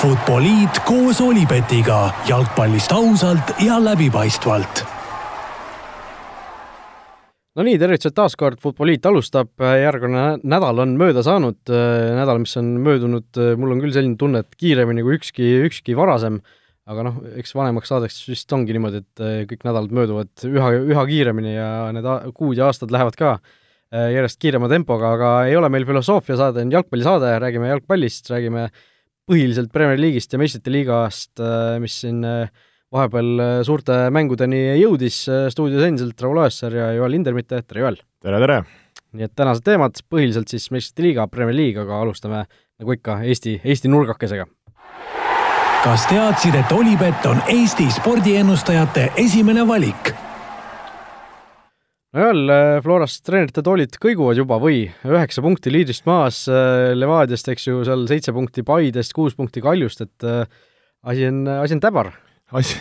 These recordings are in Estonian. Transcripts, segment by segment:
Futboliit koos Olipetiga jalgpallist ausalt ja läbipaistvalt. no nii, tervitused taas kord, Futboliit alustab, järgmine nädal on mööda saanud, nädal, mis on möödunud, mul on küll selline tunne, et kiiremini kui ükski, ükski varasem, aga noh, eks vanemaks saadeks vist ongi niimoodi, et kõik nädalad mööduvad üha, üha kiiremini ja need kuud ja aastad lähevad ka järjest kiirema tempoga, aga ei ole meil filosoofia saade, on jalgpallisaade, räägime jalgpallist, räägime äh, põhiliselt Premier League'ist ja meistrite liigast, äh, mis siin äh, vahepeal äh, suurte mängudeni jõudis, stuudios endiselt Raul Oessar ja Joel Lindermitte, tere Joel! tere, tere! nii et tänased teemad, põhiliselt siis meistrite liiga, Premier League, aga alustame nagu ikka Eesti, Eesti nurgakesega. kas teadsid, et Olipet on Eesti spordiennustajate esimene valik? No jälle Florast treenerite toolid kõiguvad juba või üheksa punkti liidrist maas äh, Levadiast, eks ju, seal seitse punkti Paidest, kuus punkti Kaljust, et äh, asi on, asi on täbar. asi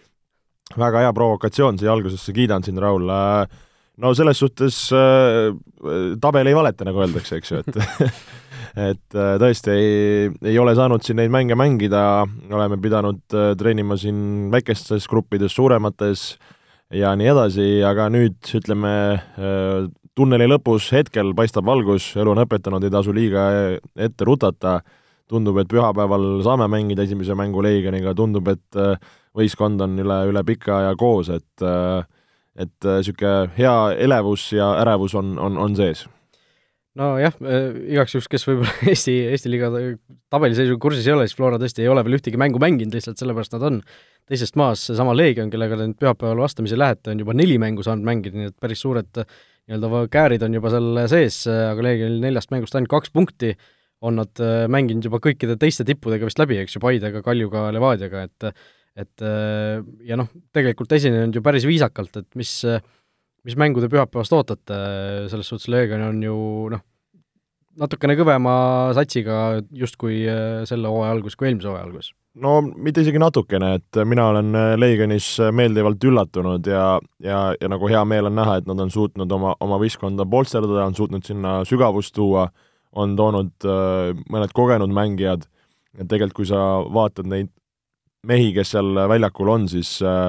väga hea provokatsioon siia algusesse, kiidan sind, Raul. Äh, no selles suhtes äh, tabel ei valeta, nagu öeldakse, eks ju, et et tõesti ei, ei ole saanud siin neid mänge mängida, oleme pidanud treenima siin väikestes gruppides, suuremates äh, ja nii edasi, aga nüüd ütleme, äh, tunneli lõpus hetkel paistab valgus, elu on õpetanud, ei tasu liiga ette rutata, tundub, et pühapäeval saame mängida esimese mängu Leegioniga, tundub, et äh, võistkond on üle, üle pika aja koos, et äh, et niisugune hea elevus ja ärevus on, on, on sees nojah, igaks juhuks, kes võib-olla Eesti, Eesti liiga tabeliseisu kursis ei ole, siis Flora tõesti ei ole veel ühtegi mängu mänginud, lihtsalt sellepärast nad on teisest maast, seesama Leegion, kellega te nüüd pühapäeval vastamisi lähete, on juba neli mängu saanud mängida, nii et päris suured nii-öelda käärid on juba seal sees, aga Leegionil neljast mängust ainult kaks punkti, on nad äh, mänginud juba kõikide teiste tippudega vist läbi, eks ju, Paidega, Kaljuga, Levadiaga, et et äh, ja noh, tegelikult esinenud ju päris viisakalt, et mis, mis mängu te pühapäevast ootate, selles suhtes Leegion on ju noh, natukene kõvema satsiga justkui äh, selle hooaja algus kui eelmise hooaja algus. No mitte isegi natukene, et mina olen äh, Leegionis äh, meeldivalt üllatunud ja, ja, ja nagu hea meel on näha, et nad on suutnud oma, oma võistkonda polsterdada, on suutnud sinna sügavust tuua, on toonud äh, mõned kogenud mängijad, et tegelikult kui sa vaatad neid mehi, kes seal väljakul on, siis äh,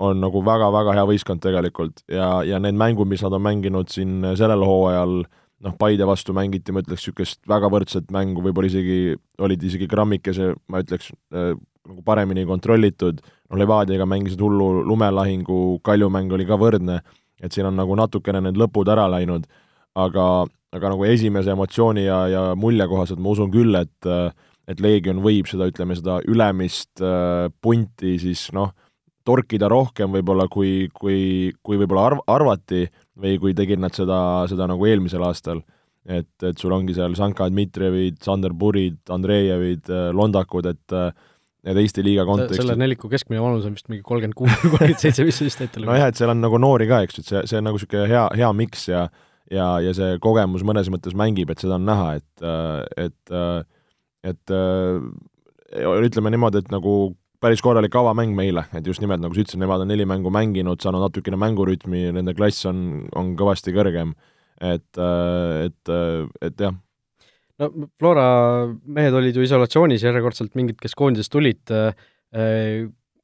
on nagu väga-väga hea võistkond tegelikult. Ja, ja need mängud, mis nad on mänginud siin sellel hooajal äh,, noh, Paide vastu mängiti, ma ütleks, niisugust väga võrdset mängu, võib-olla isegi, olid isegi grammikese, ma ütleks äh,, nagu paremini kontrollitud, noh, Levadiaga mängisid hullu lumelahingu, Kalju mäng oli ka võrdne, et siin on nagu natukene need lõpud ära läinud, aga, aga nagu esimese emotsiooni ja, ja mulje kohaselt ma usun küll, et et Leegion võib seda, ütleme, seda ülemist äh, punti siis noh, torkida rohkem võib-olla, kui, kui, kui võib-olla arv-, arvati või kui tegid nad seda, seda nagu eelmisel aastal. et, et sul ongi seal Sanka Dmitrijevid, Sander Purid, Andreejevid, äh, Londakud, et et Eesti liiga kontekstis selle neliku keskmine vanus on vist mingi kolmkümmend kuus, kolmkümmend seitse, mis vist ette nojah, et seal on nagu noori ka, eks ju, et see, see on nagu niisugune hea, hea miks ja ja, ja see kogemus mõnes mõttes mängib, et seda on näha, et, et et ütleme niimoodi, et nagu päris korralik avamäng meile, et just nimelt, nagu sa ütlesid, nemad on neli mängu mänginud, saanud natukene mängurütmi, nende klass on, on kõvasti kõrgem. et, et, et jah. no Flora mehed olid ju isolatsioonis järjekordselt, mingid, kes koondisest tulid,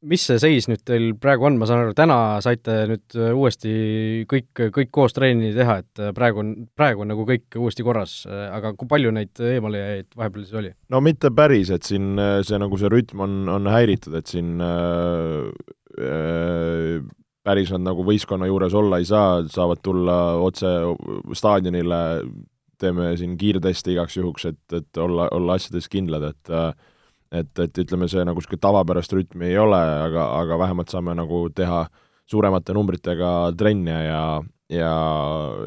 mis see seis nüüd teil praegu on, ma saan aru, täna saite nüüd äh, uuesti kõik, kõik koos trenni teha, et äh, praegu on, praegu on nagu kõik uuesti korras, äh, aga kui palju neid eemalejaid vahepeal siis oli? no mitte päris, et siin see nagu see rütm on, on häiritud, et siin äh, päris nad nagu võistkonna juures olla ei saa, saavad tulla otse staadionile, teeme siin kiirtesti igaks juhuks, et, et olla, olla asjades kindlad, et äh, et, et ütleme, see nagu niisugune tavapärast rütmi ei ole, aga, aga vähemalt saame nagu teha suuremate numbritega trenne ja, ja,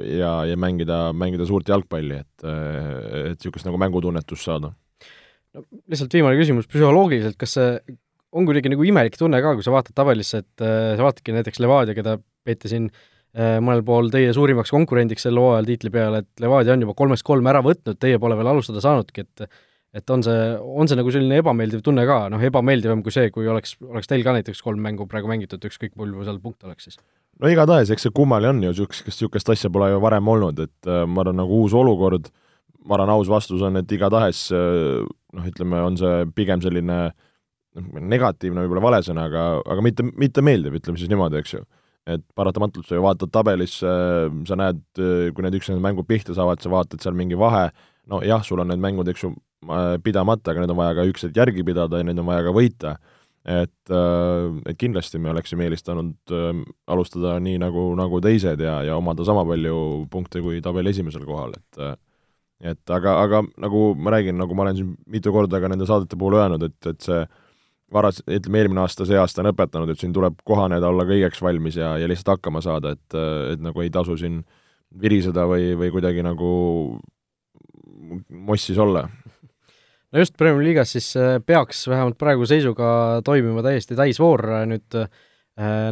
ja, ja mängida, mängida suurt jalgpalli, et, et niisugust nagu mängutunnetust saada. no lihtsalt viimane küsimus, psühholoogiliselt, kas see on kuidagi nagu imelik tunne ka, kui sa vaatad tabelisse, et äh, sa vaatadki näiteks Levadia, keda peeti siin äh, mõnel pool teie suurimaks konkurendiks sel hooajal tiitli peale, et Levadia on juba kolmest kolm ära võtnud, teie pole veel alustada saanudki, et et on see, on see nagu selline ebameeldiv tunne ka, noh, ebameeldivam kui see, kui oleks, oleks teil ka näiteks kolm mängu praegu mängitud, ükskõik palju seal punkte oleks siis? no igatahes, eks see kummali on ju, niisugust, niisugust asja pole ju varem olnud, et äh, ma arvan, nagu uus olukord, ma arvan, aus vastus on, et igatahes äh, noh, ütleme, on see pigem selline noh, negatiivne võib-olla vale sõna, aga, aga mitte, mitte meeldiv, ütleme siis niimoodi, eks ju. et paratamatult sa ju vaatad tabelisse, sa näed, kui need üksteise mängud pihta saavad, sa vaatad seal mingi vahe, no jah, sul on need mängud, eks ju, pidamata, aga need on vaja ka üksteist järgi pidada ja neid on vaja ka võita. Et, et kindlasti me oleksime eelistanud äh, alustada nii, nagu, nagu teised ja, ja omada sama palju punkte kui tabeli esimesel kohal, et et aga, aga nagu ma räägin, nagu ma olen siin mitu korda ka nende saadete puhul öelnud, et, et see varas, ütleme eelmine aasta, see aasta on õpetanud, et siin tuleb kohaneda, olla kõigeks valmis ja, ja lihtsalt hakkama saada, et, et nagu ei tasu siin viriseda või, või kuidagi nagu mossis olla no just Premier League'as siis äh, peaks vähemalt praeguse seisuga toimima täiesti täisvoor äh, nüüd äh,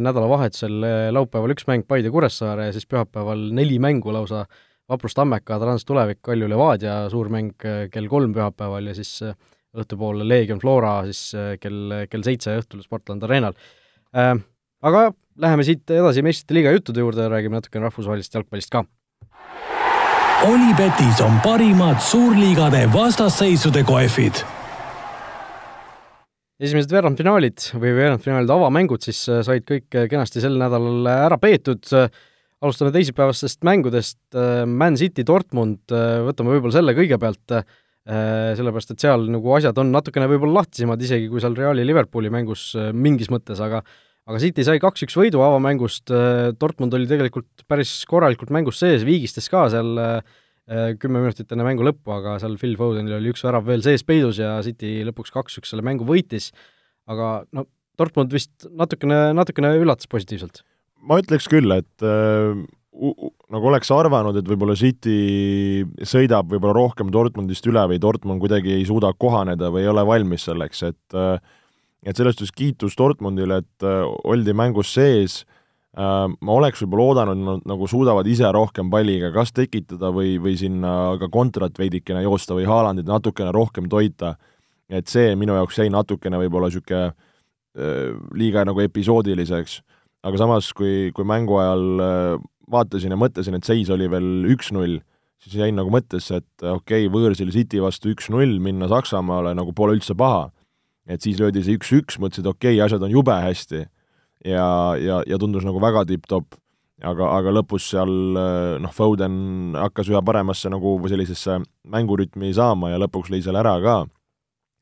nädalavahetusel äh, laupäeval üks mäng Paide Kuressaare ja siis pühapäeval neli mängu lausa Vaprus Tammeka, Trans Tulevik, Kalju Levadia suur mäng kell kolm pühapäeval ja siis õhtupoole Leegion Flora siis kell, kell seitse õhtul Sportland Arenal äh,. Aga läheme siit edasi meistrite liiga juttude juurde ja räägime natukene rahvusvahelisest jalgpallist ka Olipetis on parimad suurliigade vastasseisude kohvid. esimesed veerandfinaalid või veerandfinaalide avamängud siis äh, said kõik äh, kenasti sel nädalal ära peetud. alustame teisipäevastest mängudest, äh, Man City, Dortmund, võtame võib-olla selle kõigepealt, sellepärast et seal nagu asjad on natukene võib-olla lahtisemad, isegi kui seal Reali Liverpooli mängus mingis mõttes, aga aga City sai kaks-üks võidu avamängust, äh, Dortmund oli tegelikult päris korralikult mängus sees, viigistas ka seal äh, kümme minutit enne mängu lõppu, aga seal Phil Fodenil oli üks värav veel sees peidus ja City lõpuks kaks-üks selle mängu võitis, aga no Dortmund vist natukene, natukene üllatas positiivselt. ma ütleks küll, et äh, nagu oleks arvanud, et võib-olla City sõidab võib-olla rohkem Dortmundist üle või Dortmund kuidagi ei suuda kohaneda või ei ole valmis selleks, et äh, et selles suhtes kiitus Dortmundile, et äh, oldi mängus sees. Äh,, ma oleks võib-olla oodanud, nad nagu suudavad ise rohkem palliga kas tekitada või, või sinna ka kontrat veidikene joosta või Haalandit natukene rohkem toita, et see minu jaoks jäi natukene võib-olla niisugune äh, liiga nagu episoodiliseks, aga samas, kui, kui mängu ajal vaatasin ja mõtlesin, et seis oli veel üks-null, siis jäin nagu mõttesse, et okei okay,, võõrsil City vastu üks-null, minna Saksamaale nagu pole üldse paha et siis löödi see üks-üks, mõtlesid, okei okay,, asjad on jube hästi ja, ja, ja tundus nagu väga tipp-topp, aga, aga lõpus seal noh, Foden hakkas üha paremasse nagu sellisesse mängurütmi saama ja lõpuks lõi seal ära ka.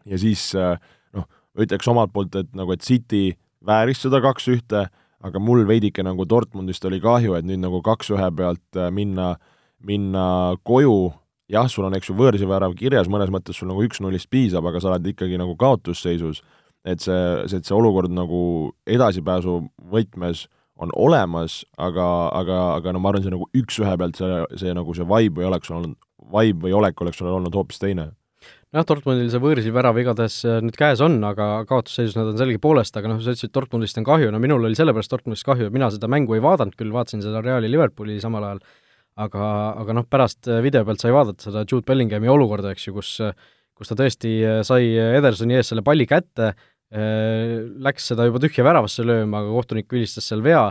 ja siis noh, ütleks omalt poolt, et nagu, et City vääris seda kaks-ühte, aga mul veidike nagu Dortmundist oli kahju, et nüüd nagu kaks-ühe pealt minna, minna koju jah, sul on, eks ju, võõrsivärav kirjas, mõnes mõttes sul nagu üks-nullist piisab, aga sa oled ikkagi nagu kaotusseisus, et see, see, et see olukord nagu edasipääsu võtmes on olemas, aga, aga, aga no ma arvan, see nagu üks-ühe pealt see, see nagu see vibe või oleks olnud, vibe või olek oleks olnud hoopis teine. Jah, Dortmundil see võõrsil värav igatahes äh, nüüd käes on, aga kaotusseisus nad on sellegipoolest, aga noh, sa ütlesid, Dortmundist on kahju, no minul oli sellepärast Dortmundist kahju, et mina seda mängu ei vaadanud küll, vaatasin seda Reali Liverpooli samal ajal, aga, aga noh, pärast äh, video pealt sai vaadata seda Jude Bellinghami olukorda, eks ju, kus kus ta tõesti äh, sai Edersoni ees selle palli kätte, äh, läks seda juba tühja väravasse lööma, aga kohtunik vilistas seal vea,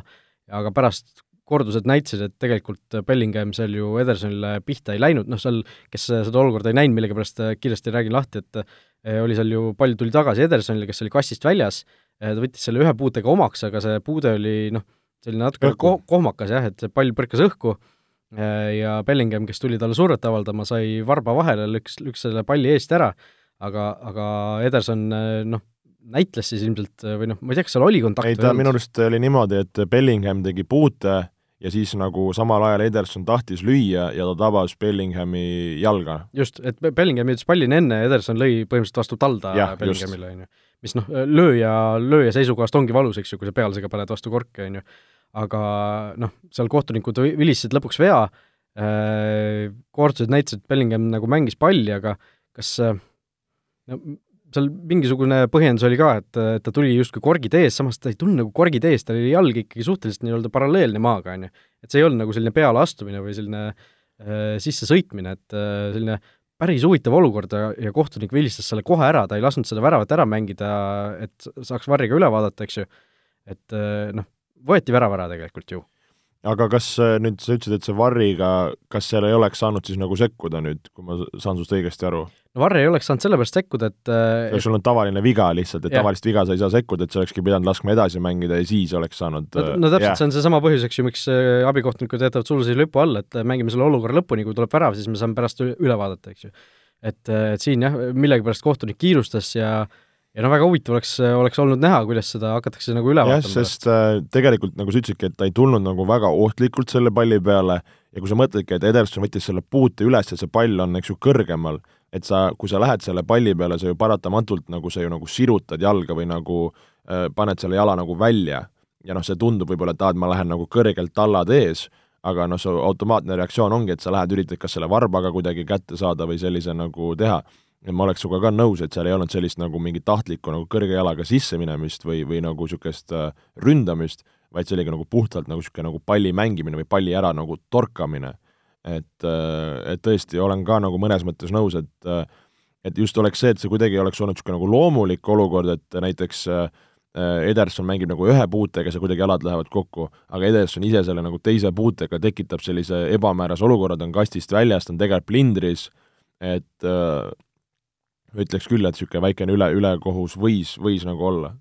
aga pärast kordused näitasid, et tegelikult Bellingham seal ju Edersonile pihta ei läinud, noh seal, kes seda olukorda ei näinud, millegipärast kiiresti räägin lahti, et oli seal ju, pall tuli tagasi Edersonile, kes oli kastist väljas, ta võttis selle ühe puutega omaks, aga see puude oli noh, selline natuke ko-, kohmakas jah, et see pall põrkas õhku ja Bellingham, kes tuli talle survet avaldama, sai varba vahele, lükkas, lükkas selle palli eest ära, aga, aga Ederson äh, noh, näitles siis ilmselt või noh, ma ei tea, kas seal oli kontakt ei, ta minu arust oli niimoodi, et Bellingham tegi puute ja siis nagu samal ajal Ederson tahtis lüüa ja ta tabas Bellinghami jalga. just, et Bellingham jõudis pallini enne, Ederson lõi põhimõtteliselt vastu talda Bellinghamile, on ju. mis noh, lööja, lööja seisukohast ongi valus, eks ju, kui sa pealsega paned vastu korki, on ju aga noh, seal kohtunikud vilistasid lõpuks vea, äh, koortused näitasid, et Bellingham nagu mängis palli, aga kas äh, no seal mingisugune põhjendus oli ka, et, et ta tuli justkui korgid ees, samas ta ei tulnud nagu korgid ees, tal oli jalg ikkagi suhteliselt nii-öelda paralleelne maaga, on ju. et see ei olnud nagu selline pealeastumine või selline äh, sissesõitmine, et äh, selline päris huvitav olukord ja, ja kohtunik vilistas selle kohe ära, ta ei lasknud seda väravat ära mängida, et saaks varriga üle vaadata, eks ju, et äh, noh, võeti värav ära tegelikult ju. aga kas äh, nüüd sa ütlesid, et see Varriga, kas seal ei oleks saanud siis nagu sekkuda nüüd, kui ma saan sinust õigesti aru? no Varri ei oleks saanud sellepärast sekkuda, et see oleks olnud tavaline viga lihtsalt, et Jah. tavalist viga sa ei saa sekkuda, et sa olekski pidanud laskma edasi mängida ja siis oleks saanud no, no täpselt, see on seesama põhjus, eks ju, miks äh, abikohtunikud jätavad sulasi lipu alla, et äh, mängime selle olukorra lõpuni, kui tuleb värav, siis me saame pärast üle vaadata, eks ju. et, et siin jah, millegipärast kohtunik kiirustas ja ja no väga huvitav oleks, oleks olnud näha, kuidas seda hakatakse nagu üle jah, vaatama pärast. sest äh, tegelikult nagu sa ütlesidki, et ta ei tulnud nagu väga ohtlikult selle palli peale. Ja kui sa mõtledki, et Ederson võttis selle puute üles ja see pall on, eks ju, kõrgemal, et sa, kui sa lähed selle palli peale, sa ju paratamatult nagu sa ju nagu sirutad jalga või nagu äh, paned selle jala nagu välja. Ja noh, see tundub võib-olla, et aa, et ma lähen nagu kõrgelt tallad ees, aga noh, su automaatne reaktsioon ongi, et sa lähed, üritad kas selle varbaga kuidagi kätte saada või sellise nagu teha ma oleks sinuga ka nõus, et seal ei olnud sellist nagu mingit tahtlikku nagu kõrge jalaga sisseminemist või, või nagu niisugust äh, ründamist, vaid see oligi nagu puhtalt nagu niisugune nagu palli mängimine või palli ära nagu torkamine. et, et tõesti, olen ka nagu mõnes mõttes nõus, et et just oleks see, et see kuidagi oleks olnud niisugune nagu loomulik olukord, et näiteks äh, Ederson mängib nagu ühe puutega, see kuidagi jalad lähevad kokku, aga Ederson ise selle nagu teise puutega tekitab sellise ebamäärase olukorra, ta on kastist väljas, ta on tegelikult plindris, et äh, ütleks küll, et niisugune väikene üle, ülekohus võis, võis nagu olla.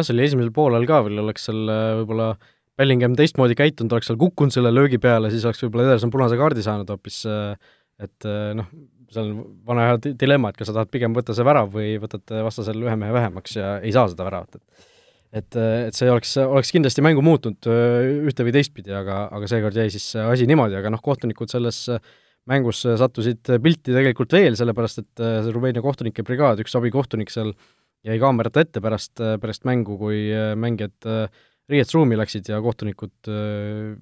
see oli esimesel poolel ka veel, oleks seal äh, võib-olla Bellingham teistmoodi käitunud, oleks seal kukkunud selle löögi peale, siis oleks võib-olla Ederson punase kaardi saanud hoopis, äh, et äh, noh, seal on vana hea di- dilemma, et kas sa tahad pigem võtta see värav või võtad vastasel ühe mehe vähemaks ja ei saa seda väravat, et et, et see oleks, oleks kindlasti mängu muutnud ühte või teistpidi, aga, aga seekord jäi siis asi niimoodi, aga noh, kohtunikud selles mängus sattusid pilti tegelikult veel, sellepärast et äh, see Rumeenia kohtunike brigaad, üks abikohtunik seal jäi kaamerate ette pärast, pärast mängu, kui äh, mängijad äh, riietusruumi läksid ja kohtunikud äh,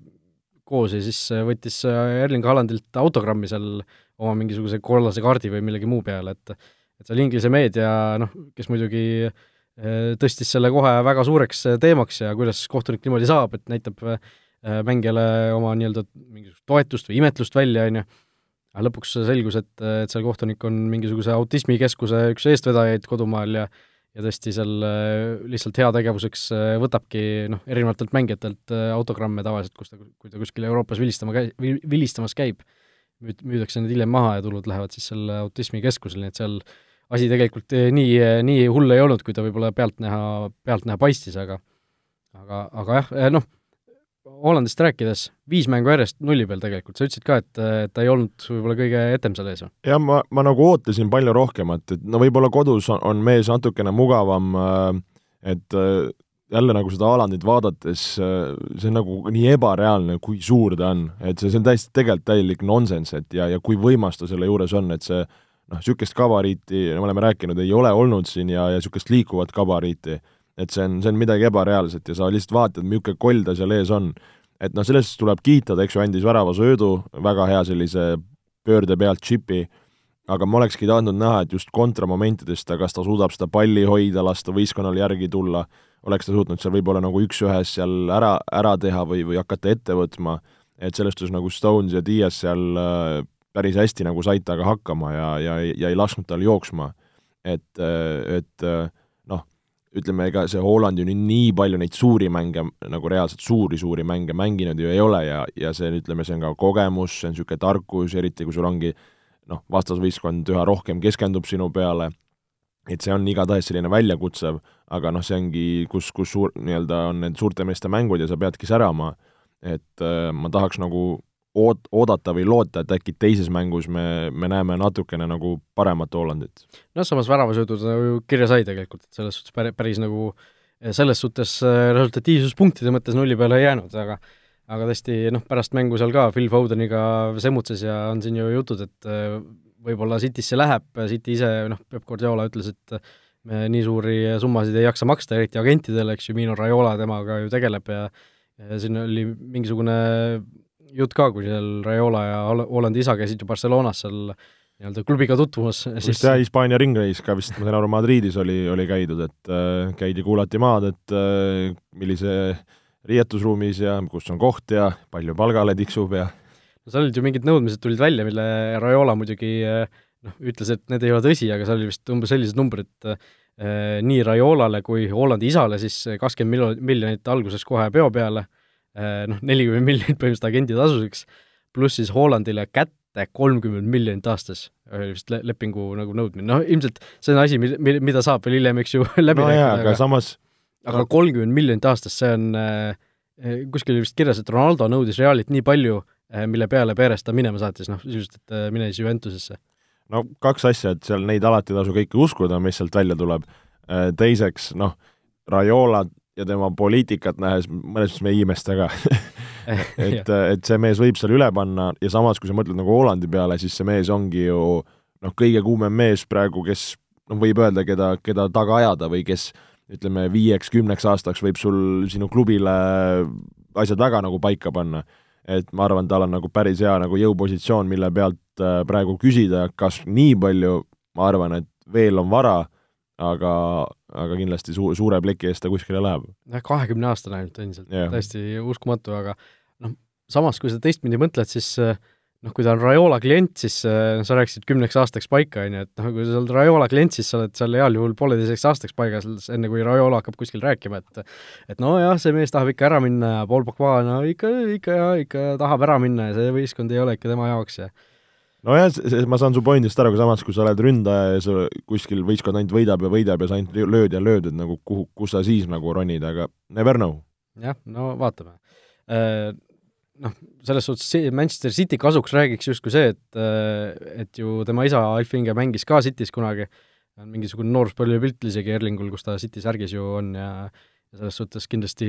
koos ja siis äh, võttis äh, Erling Haalandilt autogrammi seal oma mingisuguse kollase kaardi või millegi muu peale, et et seal Inglise meedia, noh, kes muidugi äh, tõstis selle kohe väga suureks äh, teemaks ja kuidas kohtunik niimoodi saab, et näitab äh, mängijale oma nii-öelda mingisugust toetust või imetlust välja, on ju, aga lõpuks selgus, et, et seal kohtunik on mingisuguse autismikeskuse üks eestvedajaid kodumaal ja ja tõesti seal äh, lihtsalt heategevuseks äh, võtabki noh, erinevatelt mängijatelt äh, autogramme tavaliselt, kus ta, kui ta kuskil Euroopas vilistama käi-, vi-, vilistamas käib, müüd-, müüdakse need hiljem maha ja tulud lähevad siis selle autismikeskusele, nii et seal asi tegelikult nii, nii hull ei olnud, kui ta võib-olla pealtnäha, pealtnäha paistis, aga aga, aga jah, noh, Hollandist rääkides, viis mängu järjest nulli peal tegelikult, sa ütlesid ka, et, et ta ei olnud võib-olla kõige etem seal ees või? jah, ma, ma nagu ootasin palju rohkemat, et no võib-olla kodus on, on mees natukene mugavam, et äh, jälle nagu seda Haalandit vaadates, äh, see on nagu nii ebareaalne, kui suur ta on, et see, see on täiesti, tegelikult täielik nonsense, et ja, ja kui võimas ta selle juures on, et see noh, niisugust gabariiti, me oleme rääkinud, ei ole olnud siin ja, ja niisugust liikuvat gabariiti et see on, see on midagi ebareaalset ja sa lihtsalt vaatad, milline koll ta seal ees on. et noh, sellest tuleb kiita, ta eks ju andis väravasöödu, väga hea sellise pöörde pealt džipi, aga ma olekski tahtnud näha, et just kontramomentidest kas ta suudab seda palli hoida, lasta võistkonnal järgi tulla, oleks ta suutnud seal võib-olla nagu üks-ühes seal ära, ära teha või, või hakata ette võtma, et selles suhtes nagu Stones ja Dias seal äh, päris hästi nagu said temaga hakkama ja, ja, ja ei lasknud tal jooksma. et, et noh, ütleme, ega see Holland ju nii, palju neid suuri mänge, nagu reaalselt suuri-suuri mänge mänginud ju ei ole ja, ja see, ütleme, see on ka kogemus, see on niisugune tarkus, eriti kui sul ongi noh, vastasvõistkond üha rohkem keskendub sinu peale, et see on igatahes selline väljakutsev, aga noh, see ongi, kus, kus suur, nii-öelda on need suurte meeste mängud ja sa peadki särama, et äh, ma tahaks nagu oot-, oodata või loota, et äkki teises mängus me, me näeme natukene nagu paremat Hollandit. noh, samas väravasöödud ju kirja sai tegelikult, et selles suhtes päris, päris nagu selles suhtes resultatiivsuspunktide mõttes nulli peale ei jäänud, aga aga tõesti, noh, pärast mängu seal ka Phil Fodeniga semutses ja on siin ju jutud, et äh, võib-olla Citysse läheb, City ise, noh, Peep Guardiola ütles, et me nii suuri summasid ei jaksa maksta, eriti agentidele, eks ju, Mino Raiola temaga ju tegeleb ja ja siin oli mingisugune jutt ka, kui seal Raiola ja Hollandi isa käisid ju Barcelonas seal nii-öelda klubiga tutvumas. vist jah, Hispaania ringreis ka vist, ma sain aru, Madridis oli, oli käidud, et äh, käidi, kuulati maad, et äh, millise riietusruumis ja kus on koht ja palju palgale tiksub ja no seal olid ju mingid nõudmised tulid välja, mille Raiola muidugi noh, ütles, et need ei ole tõsi, aga seal oli vist umbes sellised numbrid, eh, nii Raiolale kui Hollandi isale siis kakskümmend mil-, miljonit alguses kohe peo peale noh, nelikümmend miljonit põhimõtteliselt agendi tasuseks, pluss siis Hollandile kätte kolmkümmend miljonit aastas. Oli vist lepingu nagu nõudmine, noh ilmselt see on asi, mida saab veel hiljem, eks ju, läbi no rääkida, aga samas aga kolmkümmend miljonit aastas, see on äh, kuskil oli vist kirjas, et Ronaldo nõudis Realilt nii palju äh,, mille peale Perez ta minema saatis, noh sisuliselt, et äh, mine siis Juventusesse. no kaks asja, et seal neid alati ei tasu kõiki uskuda, mis sealt välja tuleb. Äh,, teiseks noh, Raiola ja tema poliitikat nähes mõnes mõttes me ei imesta ka et, et see mees võib seal üle panna ja samas, kui sa mõtled nagu Hollandi peale, siis see mees ongi ju noh, kõige kuumem mees praegu, kes noh, võib öelda, keda, keda taga ajada või kes ütleme, viieks-kümneks aastaks võib sul sinu klubile asjad väga nagu paika panna. et ma arvan, tal on nagu päris hea nagu jõupositsioon, mille pealt äh, praegu küsida, kas nii palju, ma arvan, et veel on vara, aga, aga kindlasti su-, suure pleki eest ta kuskile läheb. jah, kahekümne aastane ainult endiselt yeah., täiesti uskumatu, aga noh, samas kui sa teistpidi mõtled, siis noh, kui ta on Raiola klient, siis noh, sa rääkisid kümneks aastaks paika, on ju, et noh, kui sa oled Raiola klient, siis sa oled seal heal juhul pooleteiseks aastaks paigas, enne kui Raiola hakkab kuskil rääkima, et et nojah, see mees tahab ikka ära minna ja Paul Pogba, no ikka, ikka ikka tahab ära minna ja see võistkond ei ole ikka tema jaoks ja nojah, ma saan su pointist aru, aga samas, kui sa oled ründaja ja sa kuskil võistkond ainult võidab ja võidab ja sa ainult lööd ja lööd, et nagu kuhu, kus sa siis nagu ronid, aga never know. jah, no vaatame. Äh, noh, selles suhtes Manchester City kasuks räägiks justkui see, et et ju tema isa Alf Inge mängis ka City's kunagi, on mingisugune nooruspõlvepilt isegi Erlingul, kus ta City särgis ju on ja ja selles suhtes kindlasti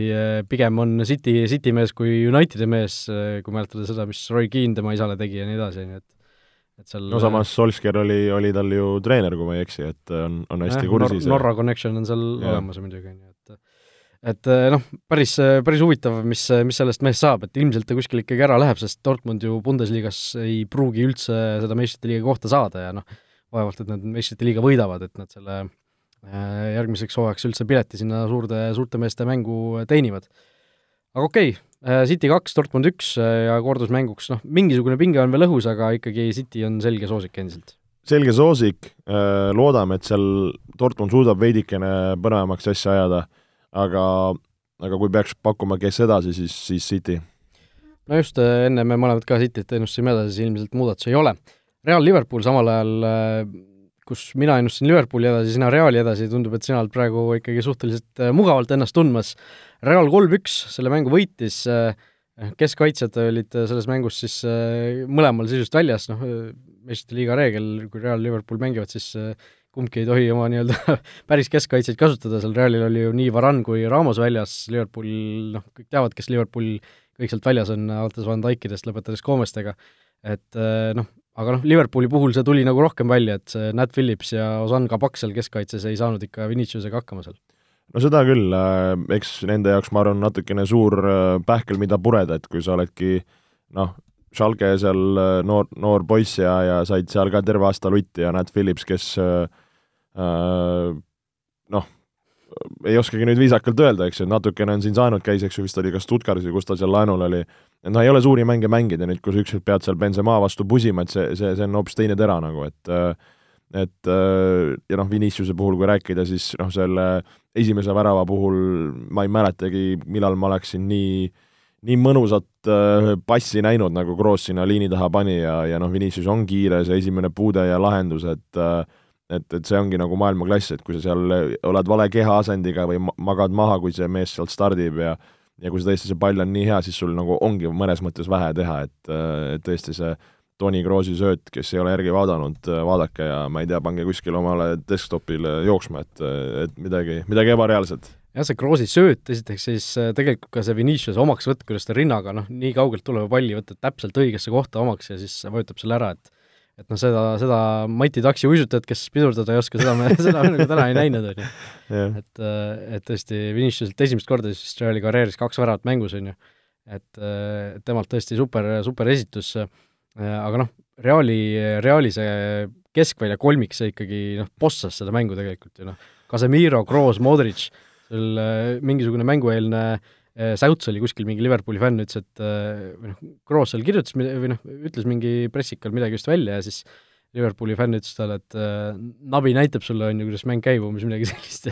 pigem on City, City mees kui Unitedi mees, kui mäletada seda, mis Roy Keane tema isale tegi ja nii edasi, ju, et et seal no samas Solskjaer oli, oli tal ju treener, kui ma ei eksi, et on, on hästi eh, kursis Nor. Norra connection on seal ja. olemas muidugi, on ju, et et noh, päris, päris huvitav, mis, mis sellest mehest saab, et ilmselt ta kuskil ikkagi ära läheb, sest Dortmund ju Bundesliga-s ei pruugi üldse seda meistrite liiga kohta saada ja noh, vaevalt, et nad meistrite liiga võidavad, et nad selle äh, järgmiseks hooajaks üldse pileti sinna suurde, suurte meeste mängu teenivad. aga okei okay,, äh, City kaks, Dortmund üks äh, ja kordusmänguks, noh, mingisugune pinge on veel õhus, aga ikkagi City on selge soosik endiselt selge soosik, loodame, et seal Dortmund suudab veidikene põnevamaks asja ajada aga, aga kui peaks pakkuma, kes edasi, siis, siis City. no just, äh, enne me mõlemad ka Cityt ennustasime edasi, siis ilmselt muudatusi ei ole. Real Liverpool samal ajal, äh, kus mina ennustasin Liverpooli edasi, sina Reali edasi, tundub, et sina oled praegu ikkagi suhteliselt äh, mugavalt ennast tundmas. Real kolm-üks selle mängu võitis, keskkaitsjad olid selles mängus siis mõlemal sisust väljas, noh, meistrite liiga reegel, kui Real Liverpool mängivad, siis kumbki ei tohi oma nii-öelda päris keskkaitseid kasutada, seal Realil oli ju nii Varan kui Ramos väljas, Liverpool, noh, kõik teavad, kes Liverpool kõik sealt väljas on, alates Van Dijkidest, lõpetades Comestega, et noh, aga noh, Liverpooli puhul see tuli nagu rohkem välja, et see Nat Phillips ja Ozan Kabak seal keskkaitses ei saanud ikka Viniciusega hakkama seal. No seda küll, äh, eks nende jaoks, ma arvan, natukene suur äh, pähkel, mida pureda, et kui sa oledki noh, Schalke seal äh, noor, noor poiss ja, ja said seal ka terve aasta lutti ja Nat Phillips, kes äh, noh, ei oskagi nüüd viisakalt öelda, eks ju, natukene on siin saanud, käis, eks ju, vist oli ka Stuttgartis või kus ta seal laenul oli, et noh, ei ole suuri mänge mängida nüüd, kui sa ükskord pead seal Benzema vastu pusima, et see, see, see on hoopis teine tera nagu, et et ja noh, Viniciuse puhul, kui rääkida, siis noh, selle esimese värava puhul ma ei mäletagi, millal ma oleksin nii nii mõnusat äh, passi näinud, nagu Kroos sinna liini taha pani ja, ja noh, Vinicius on kiire, see esimene puude ja lahendus, et äh, et, et see ongi nagu maailmaklass, et kui sa seal oled vale kehaasendiga või magad maha, kui see mees sealt stardib ja ja kui see tõesti, see pall on nii hea, siis sul nagu ongi mõnes mõttes vähe teha, et, et tõesti see Toni Kroosi sööt, kes ei ole järgi vaadanud, vaadake ja ma ei tea, pange kuskile omale desktopile jooksma, et, et midagi, midagi ebareaalset. Jah, see Kroosi sööt, esiteks siis äh, tegelikult ka see Vinicius omaks võtt, kuidas ta rinnaga noh, nii kaugelt tuleva palli võtab täpselt õigesse kohta omaks ja siis vajutab selle ära, et et noh, seda, seda Mati Taksi uisutajat, kes pidurdada ei oska, seda me, seda me nagu täna ei näinud, on ju. et, äh, et tõesti Viniciuselt esimest korda siis Reali karjääris kaks väravat mängus, on ju. et, äh, temalt tõesti super, super esitus, äh, aga noh, Reali, Reali see keskvälja kolmik, see ikkagi noh, bossas seda mängu tegelikult ju noh, Casemiro, Kroos, Modric, seal mingisugune mängueelne Äh, Säuts oli kuskil mingi Liverpooli fänn, ütles, et äh, või noh, Kroos seal kirjutas või noh, ütles mingi pressikal midagi just välja ja siis Liverpooli fänn ütles talle, et äh, nabi näitab sulle, on ju, kuidas mäng käib, umbes midagi sellist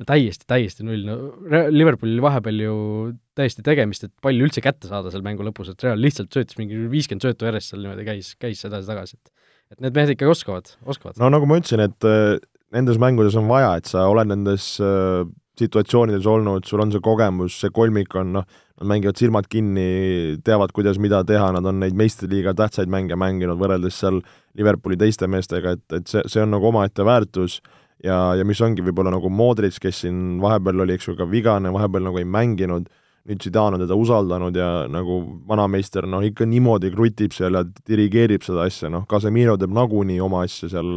no täiesti, täiesti null, no Liverpoolil vahepeal ju täiesti tegemist, et palju üldse kätte saada seal mängu lõpus, et Real lihtsalt söötis mingi viiskümmend söötu järjest seal niimoodi käis, käis edasi-tagasi, et et need mehed ikkagi oskavad, oskavad. no nagu ma ütlesin, et äh, nendes mängudes on vaja, et sa oled nendes äh, situatsioonides olnud, sul on see kogemus, see kolmik on noh, nad mängivad silmad kinni, teavad, kuidas mida teha, nad on neid meistriliiga tähtsaid mänge mänginud võrreldes seal Liverpooli teiste meestega, et, et see, see on nagu omaette väärtus. Ja, ja mis ongi võib-olla nagu Modric, kes siin vahepeal oli, eks ju, ka vigane, vahepeal nagu ei mänginud, nüüd Zidane on teda usaldanud ja nagu vanameister noh, ikka niimoodi krutib seal ja dirigeerib seda asja, noh, Casemiro teeb nagunii oma asja seal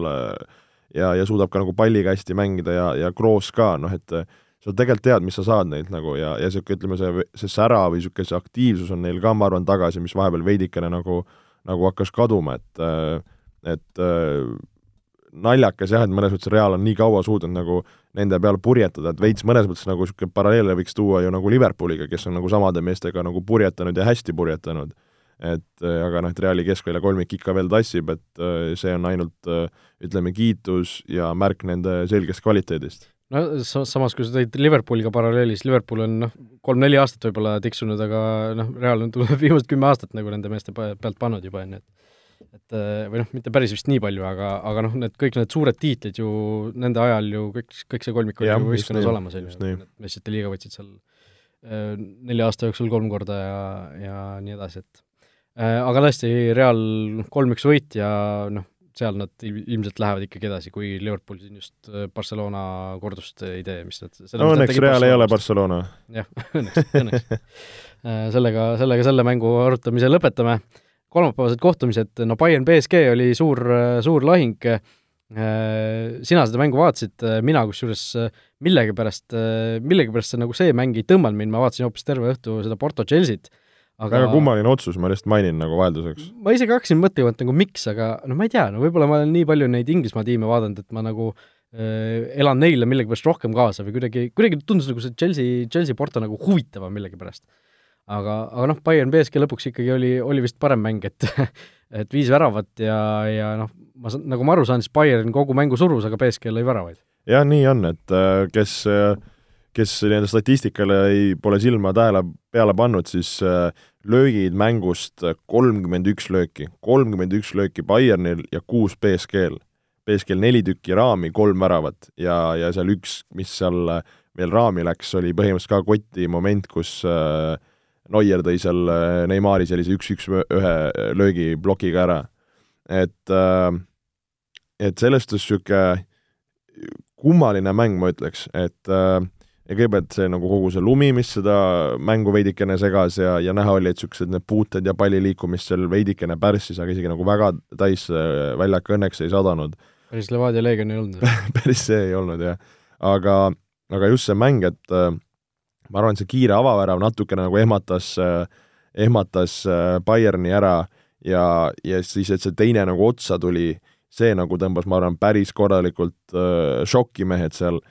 ja, ja suudab ka nagu palliga hästi mängida ja, ja Kroos ka, noh et sa tegelikult tead, mis sa saad neilt nagu ja, ja niisugune, ütleme, see, see sära või niisugune see aktiivsus on neil ka, ma arvan, tagasi, mis vahepeal veidikene nagu, nagu hakkas kaduma, et et naljakas jah, et mõnes mõttes Real on nii kaua suutnud nagu nende peal purjetada, et veits mõnes mõttes nagu niisugune paralleele võiks tuua ju nagu Liverpooliga, kes on nagu samade meestega nagu purjetanud ja hästi purjetanud. et aga noh, et Reali keskvälja kolmik ikka veel tassib, et see on ainult ütleme, kiitus ja märk nende selgest kvaliteedist no sa-, samas, kui sa tõid Liverpooliga paralleelis, Liverpool on noh, kolm-neli aastat võib-olla tiksunud, aga noh, Real on tulnud viimased kümme aastat nagu nende meeste pealt pannud juba, on ju, et et äh, või noh, mitte päris vist nii palju, aga, aga noh, need kõik need suured tiitlid ju nende ajal ju kõik, kõik see kolmik oli ju võistkonnas olemas, on ju, meistrite liiga võtsid seal äh, nelja aasta jooksul kolm korda ja, ja nii edasi, et äh, aga tõesti, Real kolm-üks võit ja noh, seal nad ilmselt lähevad ikkagi edasi, kui Liverpool siin just äh, Barcelona kordust ei tee, mis nad no õnneks Real ei ole Barcelona. jah, õnneks, õnneks äh, sellega, sellega selle mängu arutamise lõpetame. kolmapäevased kohtumised, no Bayern BSG oli suur, suur lahing, äh, sina seda mängu vaatasid, mina kusjuures millegipärast, millegipärast see nagu see mäng ei tõmmanud mind, ma vaatasin hoopis terve õhtu seda Porto Chelsea't aga väga kummaline otsus, ma lihtsalt mainin nagu vahelduseks. ma isegi hakkasin mõtlema, et nagu miks, aga no ma ei tea, no võib-olla ma olen nii palju neid Inglismaa tiime vaadanud, et ma nagu äh, elan neile millegipärast rohkem kaasa või kuidagi, kuidagi tundus nagu see Chelsea, Chelsea Porto nagu huvitavam millegipärast. aga, aga noh, Bayern BSG lõpuks ikkagi oli, oli vist parem mäng, et et viis väravat ja, ja noh, ma saan, nagu ma aru saan, siis Bayern kogu mängu surus, aga BSG lõi väravaid. jah, nii on, et äh, kes äh, kes nii-öelda statistikale ei, pole silma tähele peale pannud, siis äh, löögid mängust kolmkümmend üks lööki, kolmkümmend üks lööki Bayernil ja kuus BSG-l. BSG-l neli tükki raami, kolm väravat ja, ja seal üks, mis seal äh, veel raami läks, oli põhimõtteliselt ka koti moment, kus äh, Neuer tõi seal Neimari sellise üks-üks ühe löögi plokiga ära. et et selles suhtes niisugune kummaline mäng, ma ütleks, et äh, ja kõigepealt see nagu kogu see lumi, mis seda mängu veidikene segas ja, ja näha oli, et niisugused need puuted ja palli liikumist seal veidikene pärssis, aga isegi nagu väga täis äh, väljak õnneks ei sadanud. päris Levadia Leegion ei olnud päris see ei olnud, jah. aga, aga just see mäng, et äh, ma arvan, see kiire avavärav natukene nagu ehmatas äh,, ehmatas äh, Bayerni ära ja, ja siis, et see teine nagu otsa tuli, see nagu tõmbas, ma arvan, päris korralikult äh, šokki mehed seal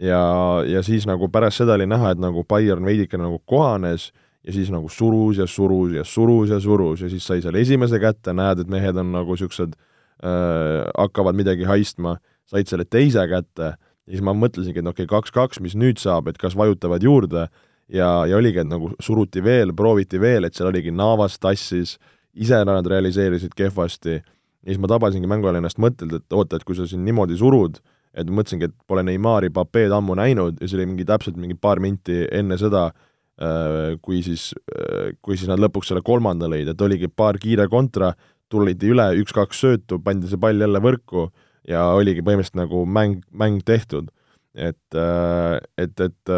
ja, ja siis nagu pärast seda oli näha, et nagu Bayern veidikene nagu kohanes ja siis nagu surus ja surus ja surus ja surus ja siis sai seal esimese kätte, näed, et mehed on nagu niisugused äh,, hakkavad midagi haistma, said selle teise kätte. Ja siis ma mõtlesingi, et okei okay,, kaks-kaks, mis nüüd saab, et kas vajutavad juurde. Ja, ja oligi, et nagu suruti veel, prooviti veel, et seal oligi Navas tassis, ise nad realiseerisid kehvasti. Ja siis ma tabasingi mängu ajal ennast mõttelt, et oota, et kui sa siin niimoodi surud, et mõtlesingi, et pole Neimari, Papeed ammu näinud ja see oli mingi täpselt mingi paar minti enne seda, äh, kui siis, äh, kui siis nad lõpuks selle kolmanda lõid, et oligi paar kiire kontra, tulidi üle, üks-kaks söötu, pandi see pall jälle võrku ja oligi põhimõtteliselt nagu mäng, mäng tehtud. et, äh, et, et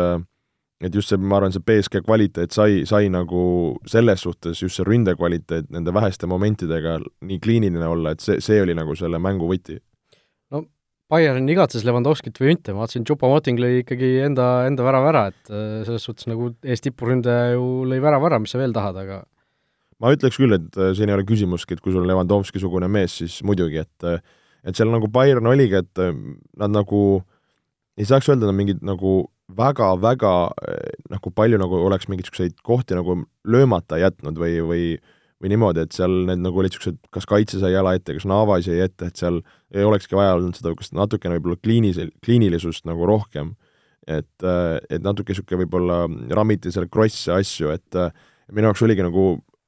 et just see, ma arvan, see BSG kvaliteet sai, sai nagu selles suhtes, just see ründekvaliteet nende väheste momentidega nii kliiniline olla, et see, see oli nagu selle mängu võti Bayern igatses Levandovskit võiÜnte, ma vaatasin, Chupa-Moting lõi ikkagi enda, enda värava ära, et äh, selles suhtes nagu ees tipuründaja ju lõi värava ära, mis sa veel tahad, aga ma ütleks küll, et äh, siin ei ole küsimuski, et kui sul on Levandovski-sugune mees, siis muidugi, et äh, et seal nagu Bayern oligi, et nad nagu ei saaks öelda, nad mingid nagu väga-väga nagu palju nagu oleks mingeid niisuguseid kohti nagu löömata jätnud või, või või niimoodi, et seal need nagu olid niisugused, kas kaitse sai jala ette, kas Navas jäi ette, et seal ei olekski vaja olnud seda kas natukene võib-olla kliinis-, kliinilisust nagu rohkem. et, et natuke niisugune võib-olla rammiti seal krosse asju, et minu jaoks oligi nagu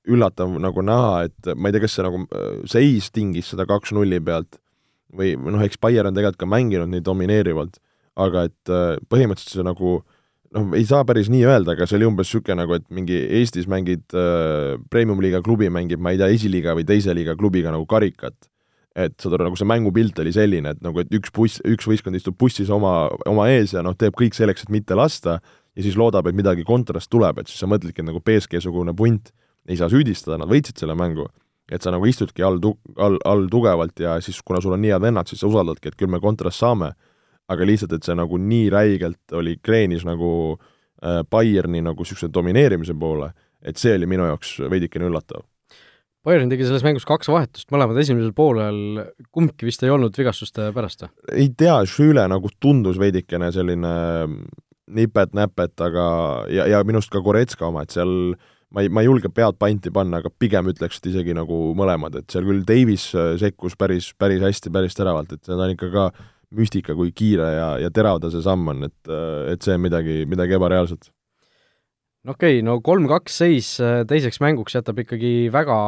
üllatav nagu näha, et ma ei tea, kas see nagu seis tingis seda kaks nulli pealt või noh, eks Bayern on tegelikult ka mänginud nii domineerivalt, aga et põhimõtteliselt see nagu äh, noh, ei saa päris nii öelda, aga see oli umbes niisugune nagu, et mingi Eestis mängid äh, premium-liiga klubi mängib, ma ei tea, esiliiga või teise liiga klubiga nagu karikat. et saad aru, nagu see mängupilt oli selline, et nagu, et üks buss, üks võistkond istub bussis oma, oma ees ja noh, teeb kõik selleks, et mitte lasta ja siis loodab, et midagi kontrast tuleb, et siis sa mõtledki, et nagu BSG-sugune punt ei saa süüdistada, nad võitsid selle mängu. et sa nagu istudki all tu-, all, all tugevalt ja siis, kuna sul on nii head vennad, siis sa usaldadki, et küll me kontrast saame aga lihtsalt, et see nagu nii räigelt oli kreenis nagu äh, Bayerni nagu niisuguse domineerimise poole, et see oli minu jaoks veidikene üllatav. Bayern tegi selles mängus kaks vahetust, mõlemad esimesel poolel, kumbki vist ei olnud vigastuste pärast või? ei tea, Schüle nagu tundus veidikene selline nipet-näpet, aga ja, ja minu arust ka Goretska oma, et seal ma ei, ma ei julge pead panti panna, aga pigem ütleks, et isegi nagu mõlemad, et seal küll Davis sekkus päris, päris hästi, päris teravalt, et seda on ikka ka müstika, kui kiire ja, ja terav ta see samm on, et, et see on midagi, midagi ebareaalset. no okei okay,, no kolm-kaks seis äh, teiseks mänguks jätab ikkagi väga,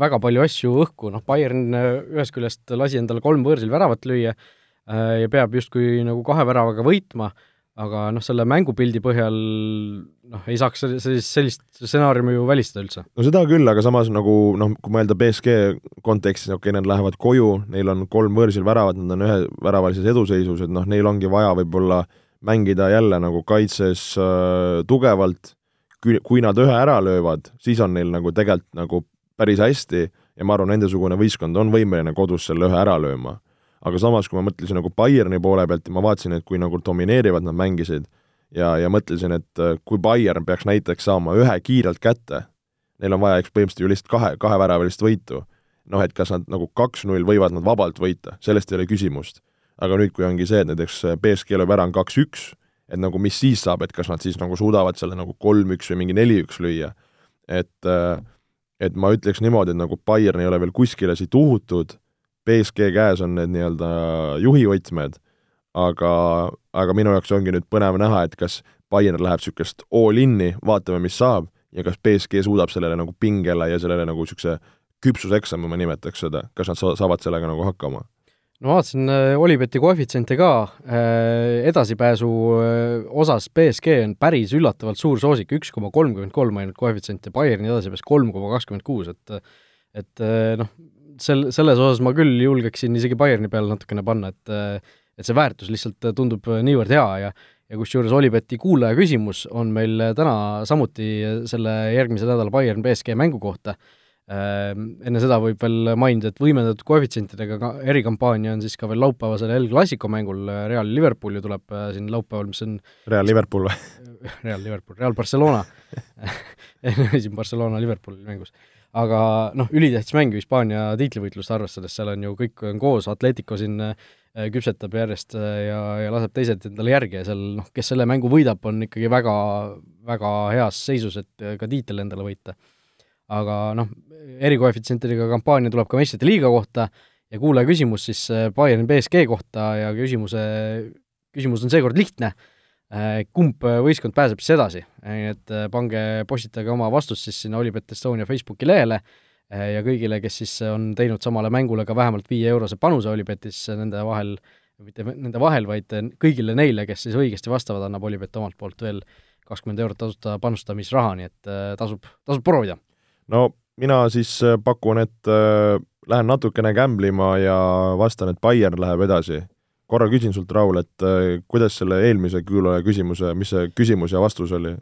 väga palju asju õhku, noh, Bayern äh, ühest küljest lasi endale kolm võõrsil väravat lüüa äh, ja peab justkui nagu kahe väravaga võitma, aga noh, selle mängupildi põhjal noh, ei saaks sellist, sellist stsenaariumi ju välistada üldse. no seda küll, aga samas nagu noh, kui mõelda BSG kontekstis, okei okay,, nad lähevad koju, neil on kolm võõrsil väravat, nad on üheväravalises eduseisus, et noh, neil ongi vaja võib-olla mängida jälle nagu kaitses äh, tugevalt, kui nad ühe ära löövad, siis on neil nagu tegelikult nagu päris hästi ja ma arvan, nendesugune võistkond on võimeline kodus selle ühe ära lööma. Aga samas, kui ma mõtlesin nagu Bayerni poole pealt ja ma vaatasin, et kui nagu domineerivad nad mängisid, ja, ja mõtlesin, et äh, kui Bayern peaks näiteks saama ühe kiirelt kätte, neil on vaja eks põhimõtteliselt ju lihtsalt kahe, kaheväravalist võitu, noh et kas nad nagu kaks-null võivad nad vabalt võita, sellest ei ole küsimust. aga nüüd, kui ongi see, et näiteks äh, BSG lööb ära on kaks-üks, et nagu mis siis saab, et kas nad siis nagu suudavad selle nagu kolm-üks või mingi neli-üks lüüa, et äh, et ma ütleks niimoodi, et nagu Bayern ei ole veel kuskile siit uhutud, BSG käes on need nii-öelda juhivõtmed aga, aga minu jaoks ongi nüüd põnev näha, et kas Bayern läheb niisugust all-in'i, vaatame, mis saab, ja kas BSG suudab sellele nagu pingele ja sellele nagu niisuguse küpsuseksami, ma nimetaks seda, kas nad saavad sellega nagu hakkama? no vaatasin äh, Olibeti koefitsiente ka, äh, edasipääsu äh, osas BSG on päris üllatavalt suur soosik, üks koma kolmkümmend kolm ainult koefitsient ja Bayerni edasipääs kolm koma kakskümmend kuus, et et noh, sel, selles osas ma küll julgeksin isegi Bayerni peale natukene panna, et et see väärtus lihtsalt tundub niivõrd hea ja ja kusjuures Olibeti kuulaja küsimus on meil täna samuti selle järgmise nädala Bayern BSG mängu kohta. Enne seda võib veel mainida, et võimendatud koefitsientidega ka erikampaania on siis ka veel laupäevasel El Clasico mängul Real Liverpool ju tuleb äh, siin laupäeval, mis on Real Liverpool või? Real Liverpool, Real Barcelona siin Barcelona Liverpooli mängus aga noh, ülitähtis mäng ju Hispaania tiitlivõitlust arvestades, seal on ju kõik on koos, Atletico siin Äh, küpsetab järjest äh, ja, ja laseb teised endale järgi ja seal noh, kes selle mängu võidab, on ikkagi väga, väga heas seisus, et äh, ka tiitel endale võita. aga noh, erikoefitsientidega kampaania tuleb ka meistrite liiga kohta ja kuulaja küsimus siis Bayern BSG kohta ja küsimuse, küsimus on seekord lihtne, kumb võistkond pääseb siis edasi, nii et pange, postitage oma vastus siis sinna Olipet Estonia Facebooki lehele Eh, ja kõigile, kes siis on teinud samale mängule ka vähemalt viie-eurose panuse Olipetis, nende vahel, mitte nende vahel, vaid kõigile neile, kes siis õigesti vastavad, annab Olipet omalt poolt veel kakskümmend eurot tasuta panustamisraha, nii et tasub, tasub proovida. no mina siis pakun, et äh, lähen natukene gämblima ja vastan, et Bayern läheb edasi. Korra küsin sult, Raul, et äh, kuidas selle eelmise kuulaja küsimuse, mis see küsimus ja vastus oli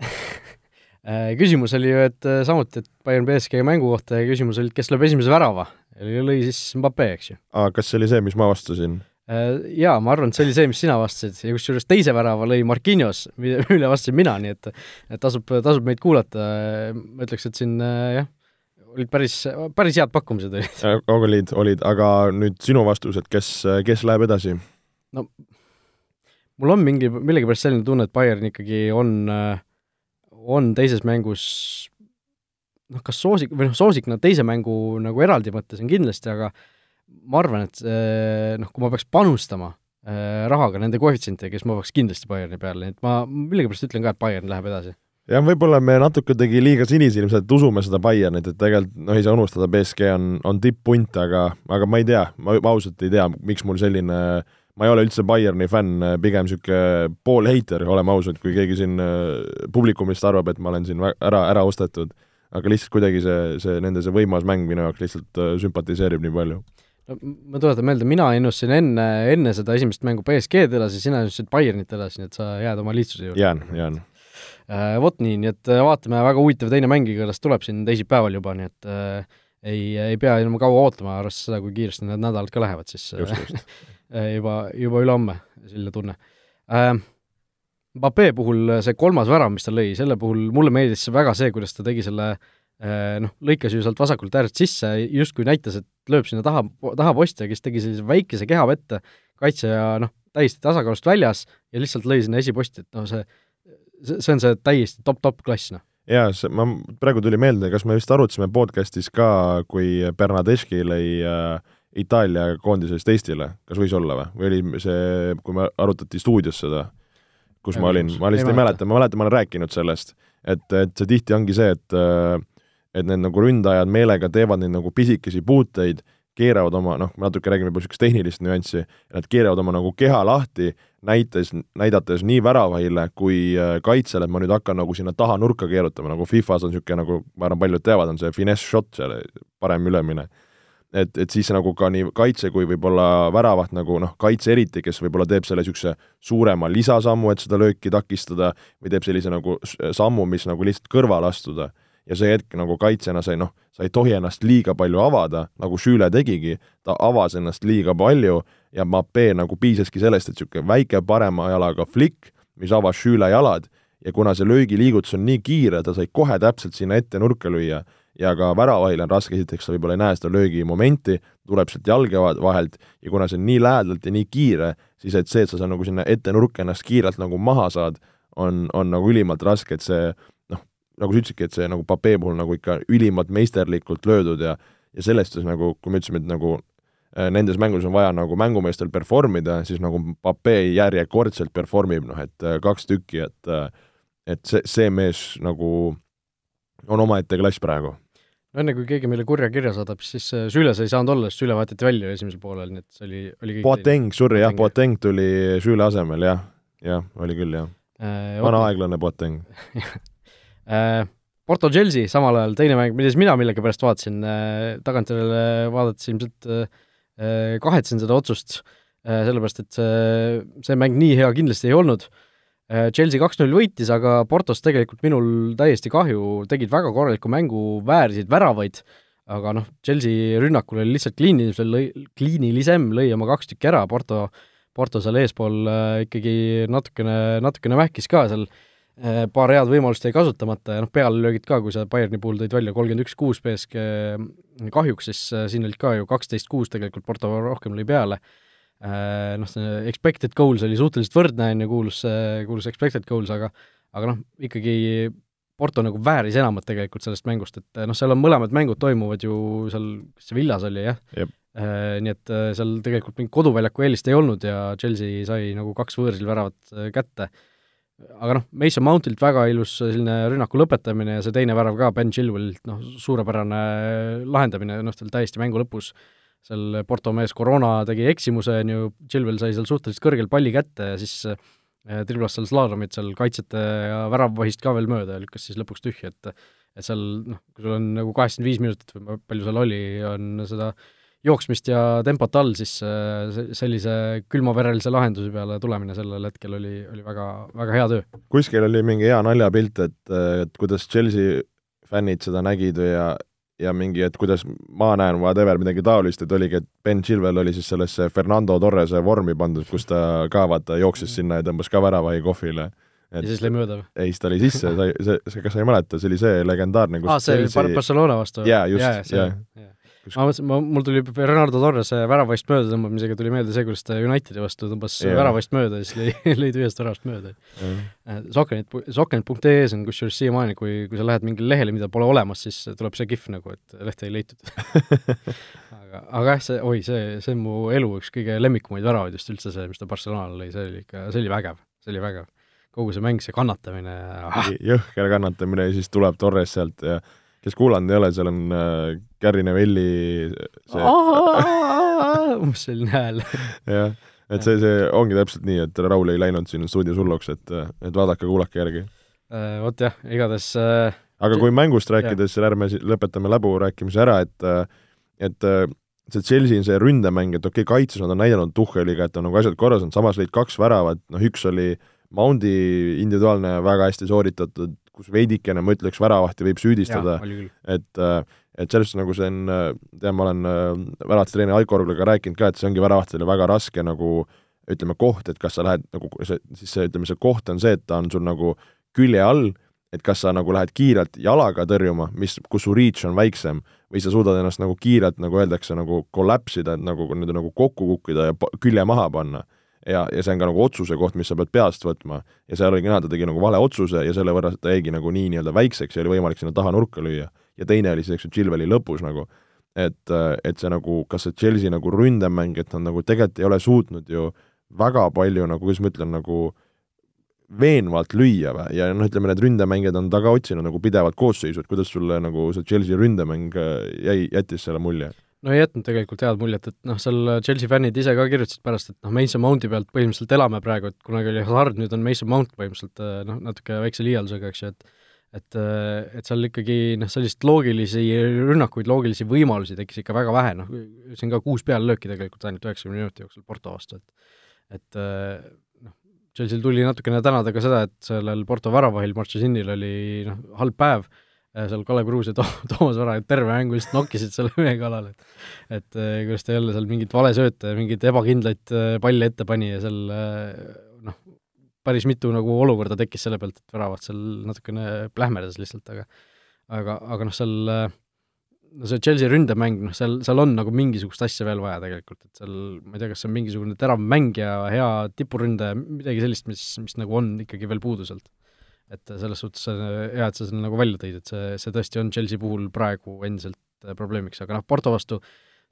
Äh, küsimus oli ju, et äh, samuti, et Bayern BSG mängu kohta ja küsimus oli, et kes lööb esimese värava. lõi siis Mbappe, eks ju. aa, kas see oli see, mis ma vastasin? Jaa, ma arvan, et see oli see, mis sina vastasid ja kusjuures teise värava lõi Marquinhos, mille vastasin mina, nii et et tasub, tasub meid kuulata, ma ütleks, et siin jah, olid päris, päris head pakkumised olid. olid, olid, aga nüüd sinu vastus, et kes, kes läheb edasi? No mul on mingi, millegipärast selline tunne, et Bayern ikkagi on äh, on teises mängus noh, kas soosik, või noh, soosik nad teise mängu nagu eraldi mõttes on kindlasti, aga ma arvan, et noh, kui ma peaks panustama äh, rahaga nende koefitsientidega, siis ma peaks kindlasti Bayerni peale, nii et ma millegipärast ütlen ka, et Bayern läheb edasi. Jah, võib-olla me natuke tegi liiga sinisilmselt usume seda Bayernit, et tegelikult noh, ei saa unustada, BSG on, on tipp-punt, aga, aga ma ei tea, ma ausalt ei tea, miks mul selline ma ei ole üldse Bayerni fänn, pigem niisugune poolheiter, oleme ausad, kui keegi siin äh, publikumist arvab, et ma olen siin ära, ära ostetud. aga lihtsalt kuidagi see, see nende see võimas mäng minu jaoks lihtsalt äh, sümpatiseerib nii palju no ma tuletan meelde, mina ennustasin enne, enne seda esimest mängu BSG-d edasi, sina ennustasid Bayernit edasi, nii et sa jääd oma lihtsuse juurde. jään, jään Äh, vot nii, nii et äh, vaatame, väga huvitav teine mäng igatahes tuleb siin teisipäeval juba, nii et äh, ei, ei pea enam kaua ootama, arvestades seda, kui kiiresti need nädalad ka lähevad, siis just, just. juba, juba ülehomme, selline tunne äh,. Mbappé puhul see kolmas värav, mis ta lõi, selle puhul mulle meeldis väga see, kuidas ta tegi selle äh, noh, lõikas ju sealt vasakult äärest sisse, justkui näitas, et lööb sinna taha, taha posti ja kes tegi sellise väikese keha vette, kaitseja noh, täiesti tasakaalust väljas ja lihtsalt lõi sinna esiposti, et noh, see see, see on see täiesti top-top klass, noh. Jaa, see, ma, praegu tuli meelde, kas me vist arutasime podcastis ka, kui Bernadeschi lõi äh, Itaalia koondisest Eestile, kas võis olla või, või oli see, kui me arutati stuudios seda, kus ja, ma olin, ma lihtsalt ei mäleta, ma mäletan, ma olen rääkinud sellest, et, et see tihti ongi see, et et need nagu ründajad meelega teevad neid nagu pisikesi puuteid keeravad oma, noh, natuke räägime võib-olla niisugust tehnilist nüanssi, nad keeravad oma nagu keha lahti, näites, näidates nii väravahile kui äh, kaitsele, et ma nüüd hakkan nagu sinna taha nurka keerutama, nagu Fifas on niisugune nagu, ma arvan, paljud teavad, on see finesse shot seal, parem ülemine. et, et siis nagu ka nii kaitse kui võib-olla väravaht nagu noh, kaitse eriti, kes võib-olla teeb selle niisuguse suurema lisasammu, et seda lööki takistada, või teeb sellise nagu sammu, mis nagu lihtsalt kõrvale astuda ja see hetk nagu kaitsjana sai noh, sa ei tohi ennast liiga palju avada, nagu Schüle tegigi, ta avas ennast liiga palju ja Mbappé nagu piisaski sellest, et niisugune väike parema jalaga flikk, mis avas Schüle jalad ja kuna see löögiliigutus on nii kiire, ta sai kohe täpselt sinna ette nurka lüüa ja ka väravahil on raske, esiteks sa võib-olla ei näe seda löögimomenti, tuleb sealt jalge vahelt ja kuna see on nii lähedalt ja nii kiire, siis et see, et sa, sa nagu sinna ette nurka ennast kiirelt nagu maha saad, on, on nagu ülimalt raske, et see nagu sa ütlesidki, et see nagu Papee puhul nagu ikka ülimalt meisterlikult löödud ja ja sellest siis nagu, kui me ütlesime, et nagu äh, nendes mängudes on vaja nagu mängumeestel perform ida, siis nagu Papee järjekordselt perform ib, noh et äh, kaks tükki, et äh, et see, see mees nagu on omaette klass praegu. no enne, kui keegi meile kurja kirja saadab, siis Süles ei saanud olla, sest Süle vahetati välja esimesel poolel, nii et see oli, oli Boateng, sorry jah, Boateng tuli Süle asemel, jah, jah, oli küll, jah. Vana aeglane Boateng Porto Chelsea samal ajal teine mäng, milles mina millegipärast vaatasin, äh, tagantjärele vaadates ilmselt äh, kahetsen seda otsust, sellepärast et see, see mäng nii hea kindlasti ei olnud. Chelsea kaks-null võitis, aga Portost tegelikult minul täiesti kahju, tegid väga korraliku mängu, väärisid väravaid, aga noh, Chelsea rünnakul oli lihtsalt kliinilisem, lõi, kliinilisem, lõi oma kaks tükki ära, Porto, Porto seal eespool ikkagi natukene, natukene vähkis ka seal äh, Äh, paar head võimalust jäi kasutamata ja noh, pealelöögid ka, kui sa Bayerni puhul tõid välja kolmkümmend üks kuus BSG kahjuks, siis äh, siin olid ka ju kaksteist kuus tegelikult, Porto rohkem lõi peale. Äh, noh, see expected goals oli suhteliselt võrdne, on ju, kuulus, kuulus expected goals, aga aga noh, ikkagi Porto nagu vääris enamat tegelikult sellest mängust, et noh, seal on mõlemad mängud toimuvad ju seal, kas see Villas oli, jah? Nii et seal tegelikult mingit koduväljaku eelist ei olnud ja Chelsea sai nagu kaks võõrsil väravat kätte aga noh, Mason Mountilt väga ilus selline rünnaku lõpetamine ja see teine värav ka Ben Chilwellilt, noh, suurepärane lahendamine, noh, tal täiesti mängu lõpus. Seal Porto mees Corona tegi eksimuse, on ju, Chilwell sai seal suhteliselt kõrgel palli kätte ja siis triblas seal slaalomit seal kaitsjate ja väravvahist ka veel mööda ja lükkas siis lõpuks tühja, et et seal noh, kui sul on nagu kaheksakümmend viis minutit või palju seal oli, on seda äh, jooksmist ja tempot all, siis äh, sellise külmaverelise lahenduse peale tulemine sellel hetkel oli, oli väga, väga hea töö. kuskil oli mingi hea naljapilt, et, et kuidas Chelsea fännid seda nägid ja, ja mingi, et kuidas ma näen, whatever, midagi taolist, et oligi, et Ben Chilwell oli siis sellesse Fernando Torrese vormi pandud, kus ta ka vaata jooksis sinna ja tõmbas ka väravahi kohvile et ja siis lõi mööda või? ei, siis ta oli sisse, sa, see, see, kas sa ei mäleta, see oli see legendaarne, kus aa, see Chelsea... Barcelona vastu? jaa, just, jaa. Ma mõtlesin, ma, mul tuli Bernardo Torrese väravaist mööda tõmbamisega tuli meelde see, kuidas ta Unitedi vastu tõmbas yeah. väravaist mööda ja siis lõi, lõi tühjast väravast mööda. Yeah.. Sokkenit, sokkenit.ee-s on kusjuures siiamaani, kui, kui sa lähed mingile lehele, mida pole olemas, siis tuleb see kihv nagu, et lehte ei leitud. Aga, aga jah, see, oi, see, see on mu elu üks kõige lemmikumaid väravaid just üldse see, mis ta Barcelonale lõi, see oli ikka, see oli vägev, see oli vägev. kogu see mäng, see kannatamine ah.. jõhker kannatamine ja siis tuleb Torres sealt ja kes kuulanud ei ole, seal on äh, Gary Neville'i see umbes selline hääl. jah, et see, see ongi täpselt nii, et Raul ei läinud siin stuudios hulluks, et, et vaadake, kuulake järgi. Vot jah, igatahes aga kui mängust rääkides, ärme lõpetame läbu rääkimise ära, et et see Chelsea on see ründemäng, et okei okay,, kaitses nad on näidanud Tuhheliga, et on nagu asjad korras olnud, samas lõid kaks väravat, noh üks oli Moundi individuaalne väga hästi sooritatud kus veidikene ma ütleks, väravahti võib süüdistada, et äh, et selles suhtes nagu see on, äh, tean, ma olen äh, väravate treeneri Aiko Orglaga rääkinud ka, et see ongi väravahtidele väga raske nagu ütleme, koht, et kas sa lähed nagu see, siis see, ütleme, see koht on see, et ta on sul nagu külje all, et kas sa nagu lähed kiirelt jalaga tõrjuma, mis, kus su reach on väiksem, või sa suudad ennast nagu kiirelt, nagu öeldakse, nagu kollapsida, et nagu nii-öelda nagu kokku kukkida ja külje maha panna ja, ja see on ka nagu otsuse koht, mis sa pead peast võtma ja seal oligi näha, ta tegi nagu vale otsuse ja selle võrra ta jäigi nagu nii nii-öelda väikseks ja oli võimalik sinna taha nurka lüüa. ja teine oli siis, eks ju, Chilveli lõpus nagu, et, et see nagu, kas see Chelsea nagu ründemäng, et nad nagu tegelikult ei ole suutnud ju väga palju nagu, kuidas ma ütlen, nagu veenvalt lüüa või, ja noh, ütleme need ründemängijad on taga otsinud nagu pidevalt koosseisu, et kuidas sulle nagu see Chelsea ründemäng jäi, jättis selle mulje? No ei jätnud tegelikult head muljet, et noh, seal Chelsea fännid ise ka kirjutasid pärast, et noh, Mason Mounti pealt põhimõtteliselt elame praegu, et kunagi oli Hazard, nüüd on Mason Mount põhimõtteliselt eh, noh, natuke väikse liialdusega, eks ju, et et, eh, et seal ikkagi noh, sellist loogilisi rünnakuid, loogilisi võimalusi tekkis ikka väga vähe, noh, siin ka kuus peallööki tegelikult ainult üheksakümne minuti jooksul Porto vastu, et et noh, Chelsea'l tuli natukene tänada ka seda, et sellel Porto väravahil Marchesinil oli noh, halb päev seal Kalev Kruus ja to-, Toomas Vara terve mängu lihtsalt nokkisid selle mehe kallal, et et eh, kuidas ta jälle seal mingeid valesööte ja mingeid ebakindlaid eh, palle ette pani ja seal noh, päris mitu nagu olukorda tekkis selle pealt, et väravat seal natukene plähmerdas lihtsalt, aga aga, aga noh, seal no see Chelsea ründemäng, noh seal, seal on nagu mingisugust asja veel vaja tegelikult, et seal ma ei tea, kas see on mingisugune terav mäng ja hea tipuründaja, midagi sellist, mis, mis nagu on ikkagi veel puudu sealt et selles suhtes hea, et sa selle nagu välja tõid, et see, see tõesti on Chelsea puhul praegu endiselt äh, probleemiks, aga noh, Porto vastu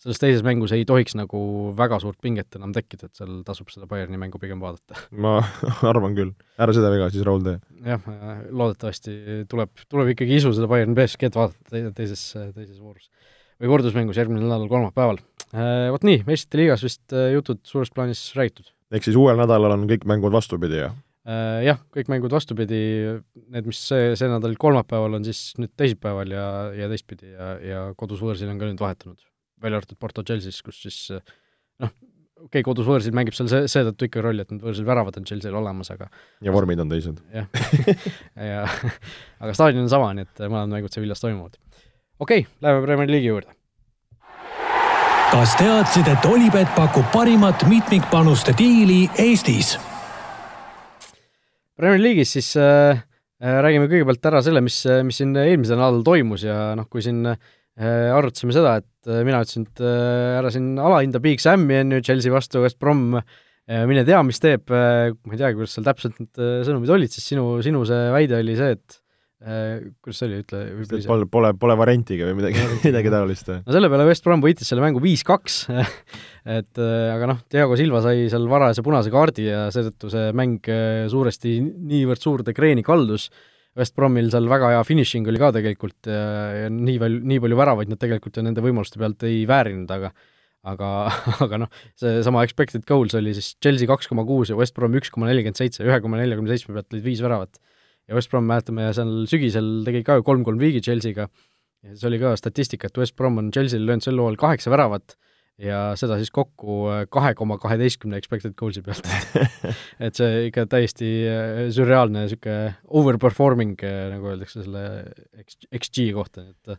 selles teises mängus ei tohiks nagu väga suurt pinget enam tekkida, et seal tasub seda Bayerni mängu pigem vaadata. ma arvan küll, ära seda viga siis, Raul, tee. jah, äh, loodetavasti tuleb, tuleb ikkagi isu seda Bayerni BSG-d vaadata teises, teises voorus. või kordusmängus järgmisel nädalal kolmapäeval. Äh, vot nii, meistrite liigas vist jutud suures plaanis räägitud. ehk siis uuel nädalal on kõik mängud vastupidi, jah? Äh, jah, kõik mängud vastupidi, need, mis see, see nädal kolmapäeval, on siis nüüd teisipäeval ja, ja teistpidi ja, ja kodus võõrsil on ka nüüd vahetunud. välja arvatud Porto Chelsea's, kus siis noh, okei okay,, kodus võõrsil mängib seal see, seetõttu ikka rolli, et need võõrsil väravad on Chelsea'l olemas, aga ja vormid on teised. jah ja aga staadion on sama, nii et mõlemad mängud Sevillas toimuvad. okei okay,, läheme Premier League'i juurde kas teadsid, et Olipet pakub parimat mitmikpanuste diili Eestis? Premier League'is siis äh, äh, räägime kõigepealt ära selle, mis, mis siin eelmisel nädalal toimus ja noh, kui siin äh, arutasime seda, et äh, mina ütlesin, et äh, ära siin alahinda Big Sam'i, on ju, Chelsea vastu West Brom äh,, mine tea, mis teeb äh,, ma ei teagi, kuidas seal täpselt need äh, sõnumid olid, siis sinu, sinu see väide oli see, et äh, kuidas see oli, ütle pole, pole, pole variantiga või midagi, midagi taolist? no selle peale West Brom võitis selle mängu viis-kaks et äh, aga noh, Diego Silva sai seal varajase punase kaardi ja seetõttu see mäng äh, suuresti niivõrd suurde kreeni kaldus, West Bromil seal väga hea finišing oli ka tegelikult ja, ja nii palju, nii palju väravaid nad tegelikult ju nende võimaluste pealt ei väärinud, aga aga, aga noh, seesama expected goals oli siis Chelsea kaks koma kuus ja West Brom üks koma nelikümmend seitse, ühe koma neljakümne seitsme pealt lõid viis väravat. Ja West Brom, mäletame, seal sügisel tegi ka ju kolm-kolm viigi Chelsea'ga. Ja siis oli ka statistika, et West Brom on Chelsea'l löönud sel hooajal kaheksa väravat ja seda siis kokku äh, kahe koma kaheteistkümne expected goals'i pealt. Et see ikka täiesti äh, sürreaalne niisugune overperforming, äh, nagu öeldakse selle XG kohta, et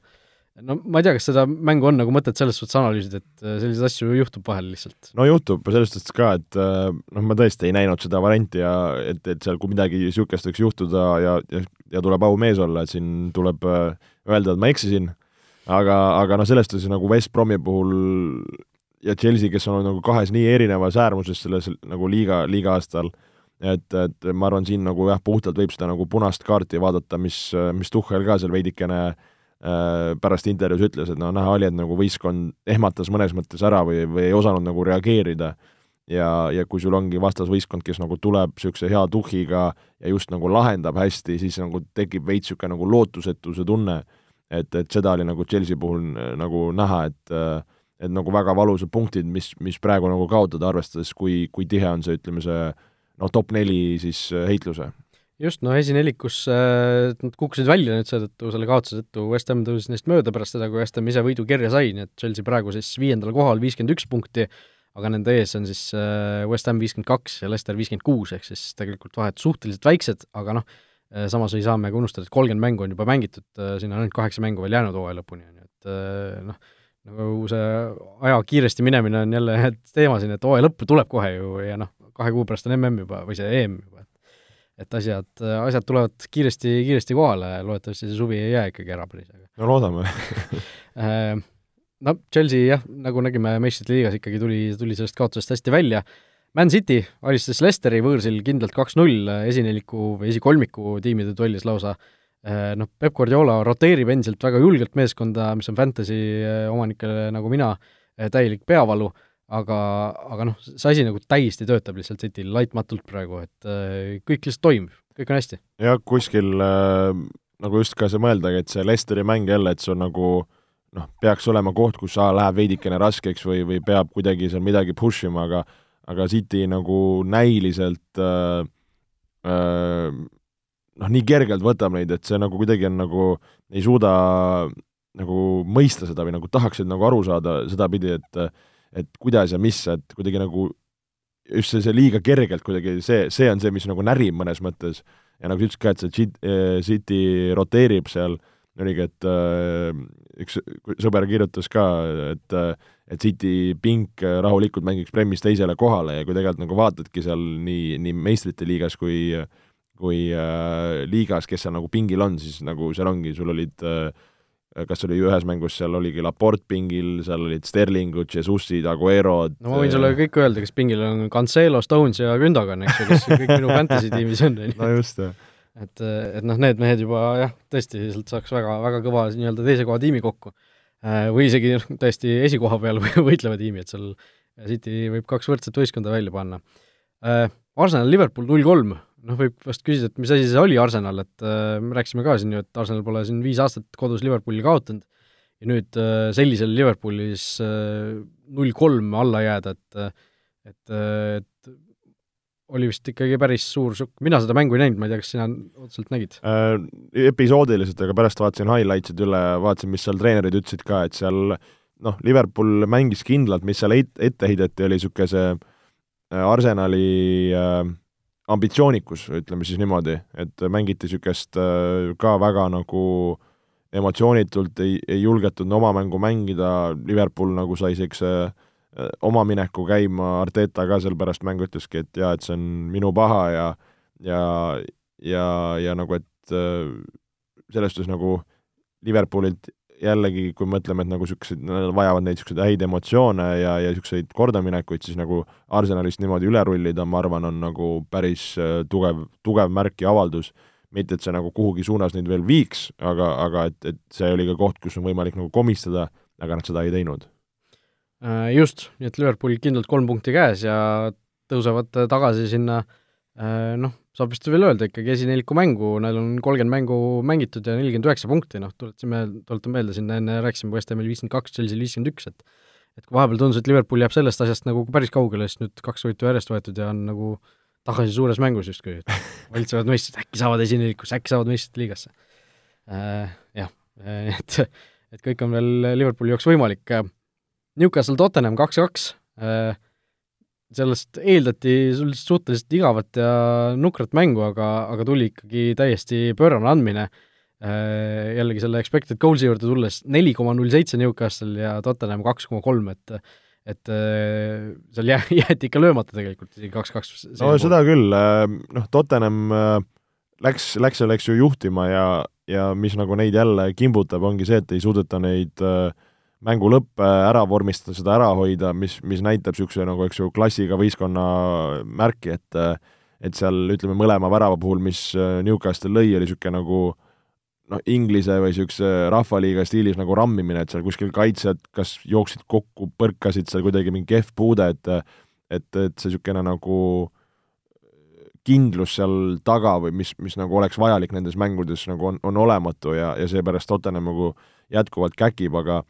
no ma ei tea, kas seda mängu on nagu mõtet selles suhtes analüüsida, et selliseid asju juhtub vahel lihtsalt? no juhtub, selles suhtes ka, et noh, ma tõesti ei näinud seda varianti ja et, et seal, kui midagi niisugust võiks juhtuda ja, ja, ja tuleb au mees olla, et siin tuleb öelda, et ma eksisin aga, aga noh, sellest siis nagu West Bromi puhul ja Chelsea, kes on nagu kahes nii erinevas äärmuses selles nagu liiga, liiga aastal, et, et ma arvan, siin nagu jah, puhtalt võib seda nagu punast kaarti vaadata, mis, mis Tuhhel ka seal veidikene äh, pärast intervjuus ütles, et no näha oli, et nagu võistkond ehmatas mõnes mõttes ära või, või ei osanud nagu reageerida ja, ja kui sul ongi vastasvõistkond, kes nagu tuleb niisuguse hea tuhhiga ja just nagu lahendab hästi, siis nagu tekib veits niisugune nagu lootusetuse tunne, et, et seda oli nagu Chelsea puhul nagu näha, et äh, et nagu väga valusad punktid, mis, mis praegu nagu kaotada, arvestades, kui, kui tihe on see, ütleme see noh, top neli siis äh, heitluse. Just, no esinelikus äh, nad kukkusid välja nüüd seetõttu, selle kaotuse tõttu, West Ham tõusis neist mööda pärast seda, kui West Ham ise võidu kirja sai, nii et Chelsea praegu siis viiendal kohal, viiskümmend üks punkti, aga nende ees on siis äh, West Ham viiskümmend kaks ja Leicester viiskümmend kuus, ehk siis tegelikult vahed suhteliselt väiksed, aga noh, äh, samas ei saa me ka unustada, et kolmkümmend mängu on juba mängitud, siin on ainult kaheksa mängu veel jäänud hooaja lõpuni, on ju, et noh, nagu see aja kiiresti minemine on jälle teema siin, et hooaja lõppu tuleb kohe ju ja noh, kahe kuu pärast on MM juba või see EM juba, et asjad, asjad tulevad kiiresti, kiiresti kohale, loodetavasti see suvi ei jää ikkagi ära päris, aga no loodame. Äh, no Chelsea jah, nagu nägime meistrite liigas ikkagi tuli, tuli sellest kaotusest hästi välja, Man City alistas Leicesteri võõrsil kindlalt kaks-null esineliku või esikolmiku tiimide duellis lausa. Äh, noh, Peep Guardiola roteerib endiselt väga julgelt meeskonda, mis on fantasy äh, omanikele nagu mina täielik peavalu, aga, aga noh, see asi nagu täiesti töötab lihtsalt Cityl laitmatult praegu, et kõik lihtsalt toimib, kõik on hästi. jah, kuskil äh, nagu just ka see mõeldagi, et see Lesteri mäng jälle, et see on nagu noh, peaks olema koht, kus aa, läheb veidikene raskeks või, või peab kuidagi seal midagi push ima, aga aga City nagu näiliselt äh, äh, noh, nii kergelt võtab neid, et see nagu kuidagi on nagu, ei suuda nagu mõista seda või nagu tahaksid nagu aru saada sedapidi, et et kuidas ja mis, et kuidagi nagu just see, see liiga kergelt kuidagi, see, see on see, mis nagu närib mõnes mõttes. ja nagu sa ütlesid ka, et see eh, City roteerib seal, oligi, et äh, üks sõber kirjutas ka, et et City pink rahulikult mängiks Premis teisele kohale ja kui tegelikult nagu vaatadki seal nii, nii meistrite liigas kui kui äh, liigas, kes seal nagu pingil on, siis nagu seal ongi, sul olid äh, kas oli ühes mängus, seal oligi Laport pingil, seal olid Sterlingud, Jesusid, Aguerod no ma võin sulle äh, kõik öelda, kes pingil on, Cancelo, Stones ja Gündogan, eks ju, kes kõik minu fantasy tiimis on, on ju. no just, jah. et, et noh, need mehed juba jah, tõesti, sealt saaks väga, väga kõva nii-öelda teise koha tiimi kokku. Äh, või isegi noh, täiesti esikoha peal võitleva tiimi, et seal City võib kaks võrdset võistkonda välja panna. Arsenal, Liverpool null kolm, noh, võib vast küsida, et mis asi see oli Arsenal, et äh, me rääkisime ka siin ju, et Arsenal pole siin viis aastat kodus Liverpooli kaotanud ja nüüd äh, sellisel Liverpoolis null äh, kolm alla jääda, et äh, et äh,, et oli vist ikkagi päris suur šokk, mina seda mängu ei näinud, ma ei tea, kas sina otseselt nägid äh,? Episoodiliselt, aga pärast vaatasin highlights'id üle, vaatasin, mis seal treenerid ütlesid ka, et seal noh, Liverpool mängis kindlalt, mis seal ette heideti, oli niisugune see äh, Arsenali äh, ambitsioonikus, ütleme siis niimoodi, et mängiti niisugust äh, ka väga nagu emotsioonitult, ei, ei julgetud oma mängu mängida, Liverpool nagu sai niisuguse äh, oma mineku käima, Arteta ka seal pärast mängu ütleski, et jaa, et see on minu paha ja ja, ja, ja nagu, et äh, selles suhtes nagu Liverpoolilt jällegi, kui mõtleme, et nagu niisugused, nad vajavad neid niisuguseid häid emotsioone ja, ja niisuguseid kordaminekuid, siis nagu Arsenalist niimoodi üle rullida, ma arvan, on nagu päris äh, tugev, tugev märk ja avaldus. mitte, et see nagu kuhugi suunas neid veel viiks, aga, aga et, et see oli ka koht, kus on võimalik nagu komistada, aga nad seda ei teinud. Äh, just, nii et Liverpoolil kindlalt kolm punkti käes ja tõusevad tagasi sinna noh, saab vist veel öelda ikkagi esineliku mängu, neil on kolmkümmend mängu mängitud ja nelikümmend üheksa punkti, noh, tuletasime, tuletan meelde, siin enne rääkisime West Hamil viiskümmend kaks, Chelsea'l viiskümmend üks, et et kui vahepeal tundus, et Liverpool jääb sellest asjast nagu päris kaugele, siis nüüd kaks võitu järjest võetud ja on nagu tagasi suures mängus justkui, et valitsevad meistrid, äkki saavad esinelikusse, äkki saavad meistrite liigasse äh,. Jah, et, et kõik on veel Liverpooli jaoks võimalik. Newcastle Tottenham kaks-kaks äh,, sellest eeldati suhteliselt igavat ja nukrat mängu, aga, aga tuli ikkagi täiesti pöörane andmine, äh, jällegi selle expected goals'i juurde tulles, neli koma null seitse Newcastle ja Tottenham kaks koma kolm, et et äh, seal jää-, jäeti ikka löömata tegelikult, isegi kaks-kaks. no seda küll, äh, noh, Tottenham läks, läks seal, eks ju, juhtima ja ja mis nagu neid jälle kimbutab, ongi see, et ei suudeta neid äh, mängu lõppe ära vormistada, seda ära hoida, mis, mis näitab niisuguse nagu, eks ju, klassiga võistkonna märki, et et seal ütleme, mõlema värava puhul, mis Newcastle lõi, oli niisugune nagu noh, Inglise või niisuguse rahvaliiga stiilis nagu rammimine, et seal kuskil kaitsjad kas jooksid kokku, põrkasid seal kuidagi mingi kehv puude, et et, et see niisugune nagu kindlus seal taga või mis, mis nagu oleks vajalik nendes mängudes, nagu on, on olematu ja, ja seepärast Tottenham nagu jätkuvalt käkib, aga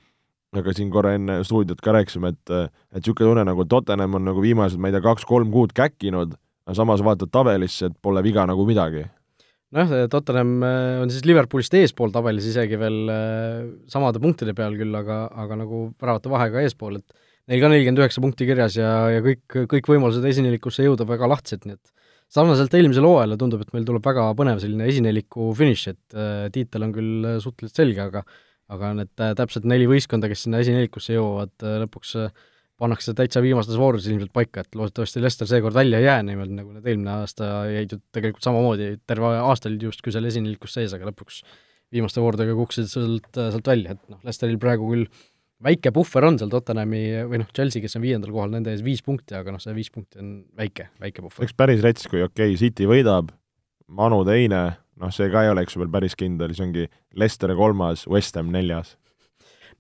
aga siin korra enne stuudiot ka rääkisime, et et niisugune tunne nagu Tottenham on nagu viimased, ma ei tea, kaks-kolm kuud käkkinud, aga samas vaatad tabelisse, et pole viga nagu midagi. nojah, Tottenham äh, on siis Liverpoolist eespool tabelis isegi veel äh, samade punktide peal küll, aga, aga nagu väravate vahega eespool, et neil ka nelikümmend üheksa punkti kirjas ja, ja kõik, kõik võimalused esinelikusse jõuda väga lahtised, nii et sarnaselt eelmisele hooajale tundub, et meil tuleb väga põnev selline esineliku finiš, et äh, tiitel on küll suhteliselt selge, aga aga need äh, täpselt neli võistkonda, kes sinna esinelikusse jõuavad, äh, lõpuks äh, pannakse täitsa viimastes voorudes ilmselt paika, et loodetavasti Lester seekord välja ei jää niimoodi, nagu nad eelmine aasta jäid ju tegelikult samamoodi, terve aasta olid justkui seal esinelikus sees, aga lõpuks viimaste voorudega kukkusid sealt, sealt välja, et noh, Lesteril praegu küll väike puhver on seal Tottenhami või noh, Chelsea, kes on viiendal kohal, nende ees viis punkti, aga noh, see viis punkti on väike, väike puhver. oleks päris rets, kui okei okay,, City võidab, Manu teine, noh, see ka ei ole, eks ju, veel päris kindel, see ongi Leicester kolmas, West Ham neljas.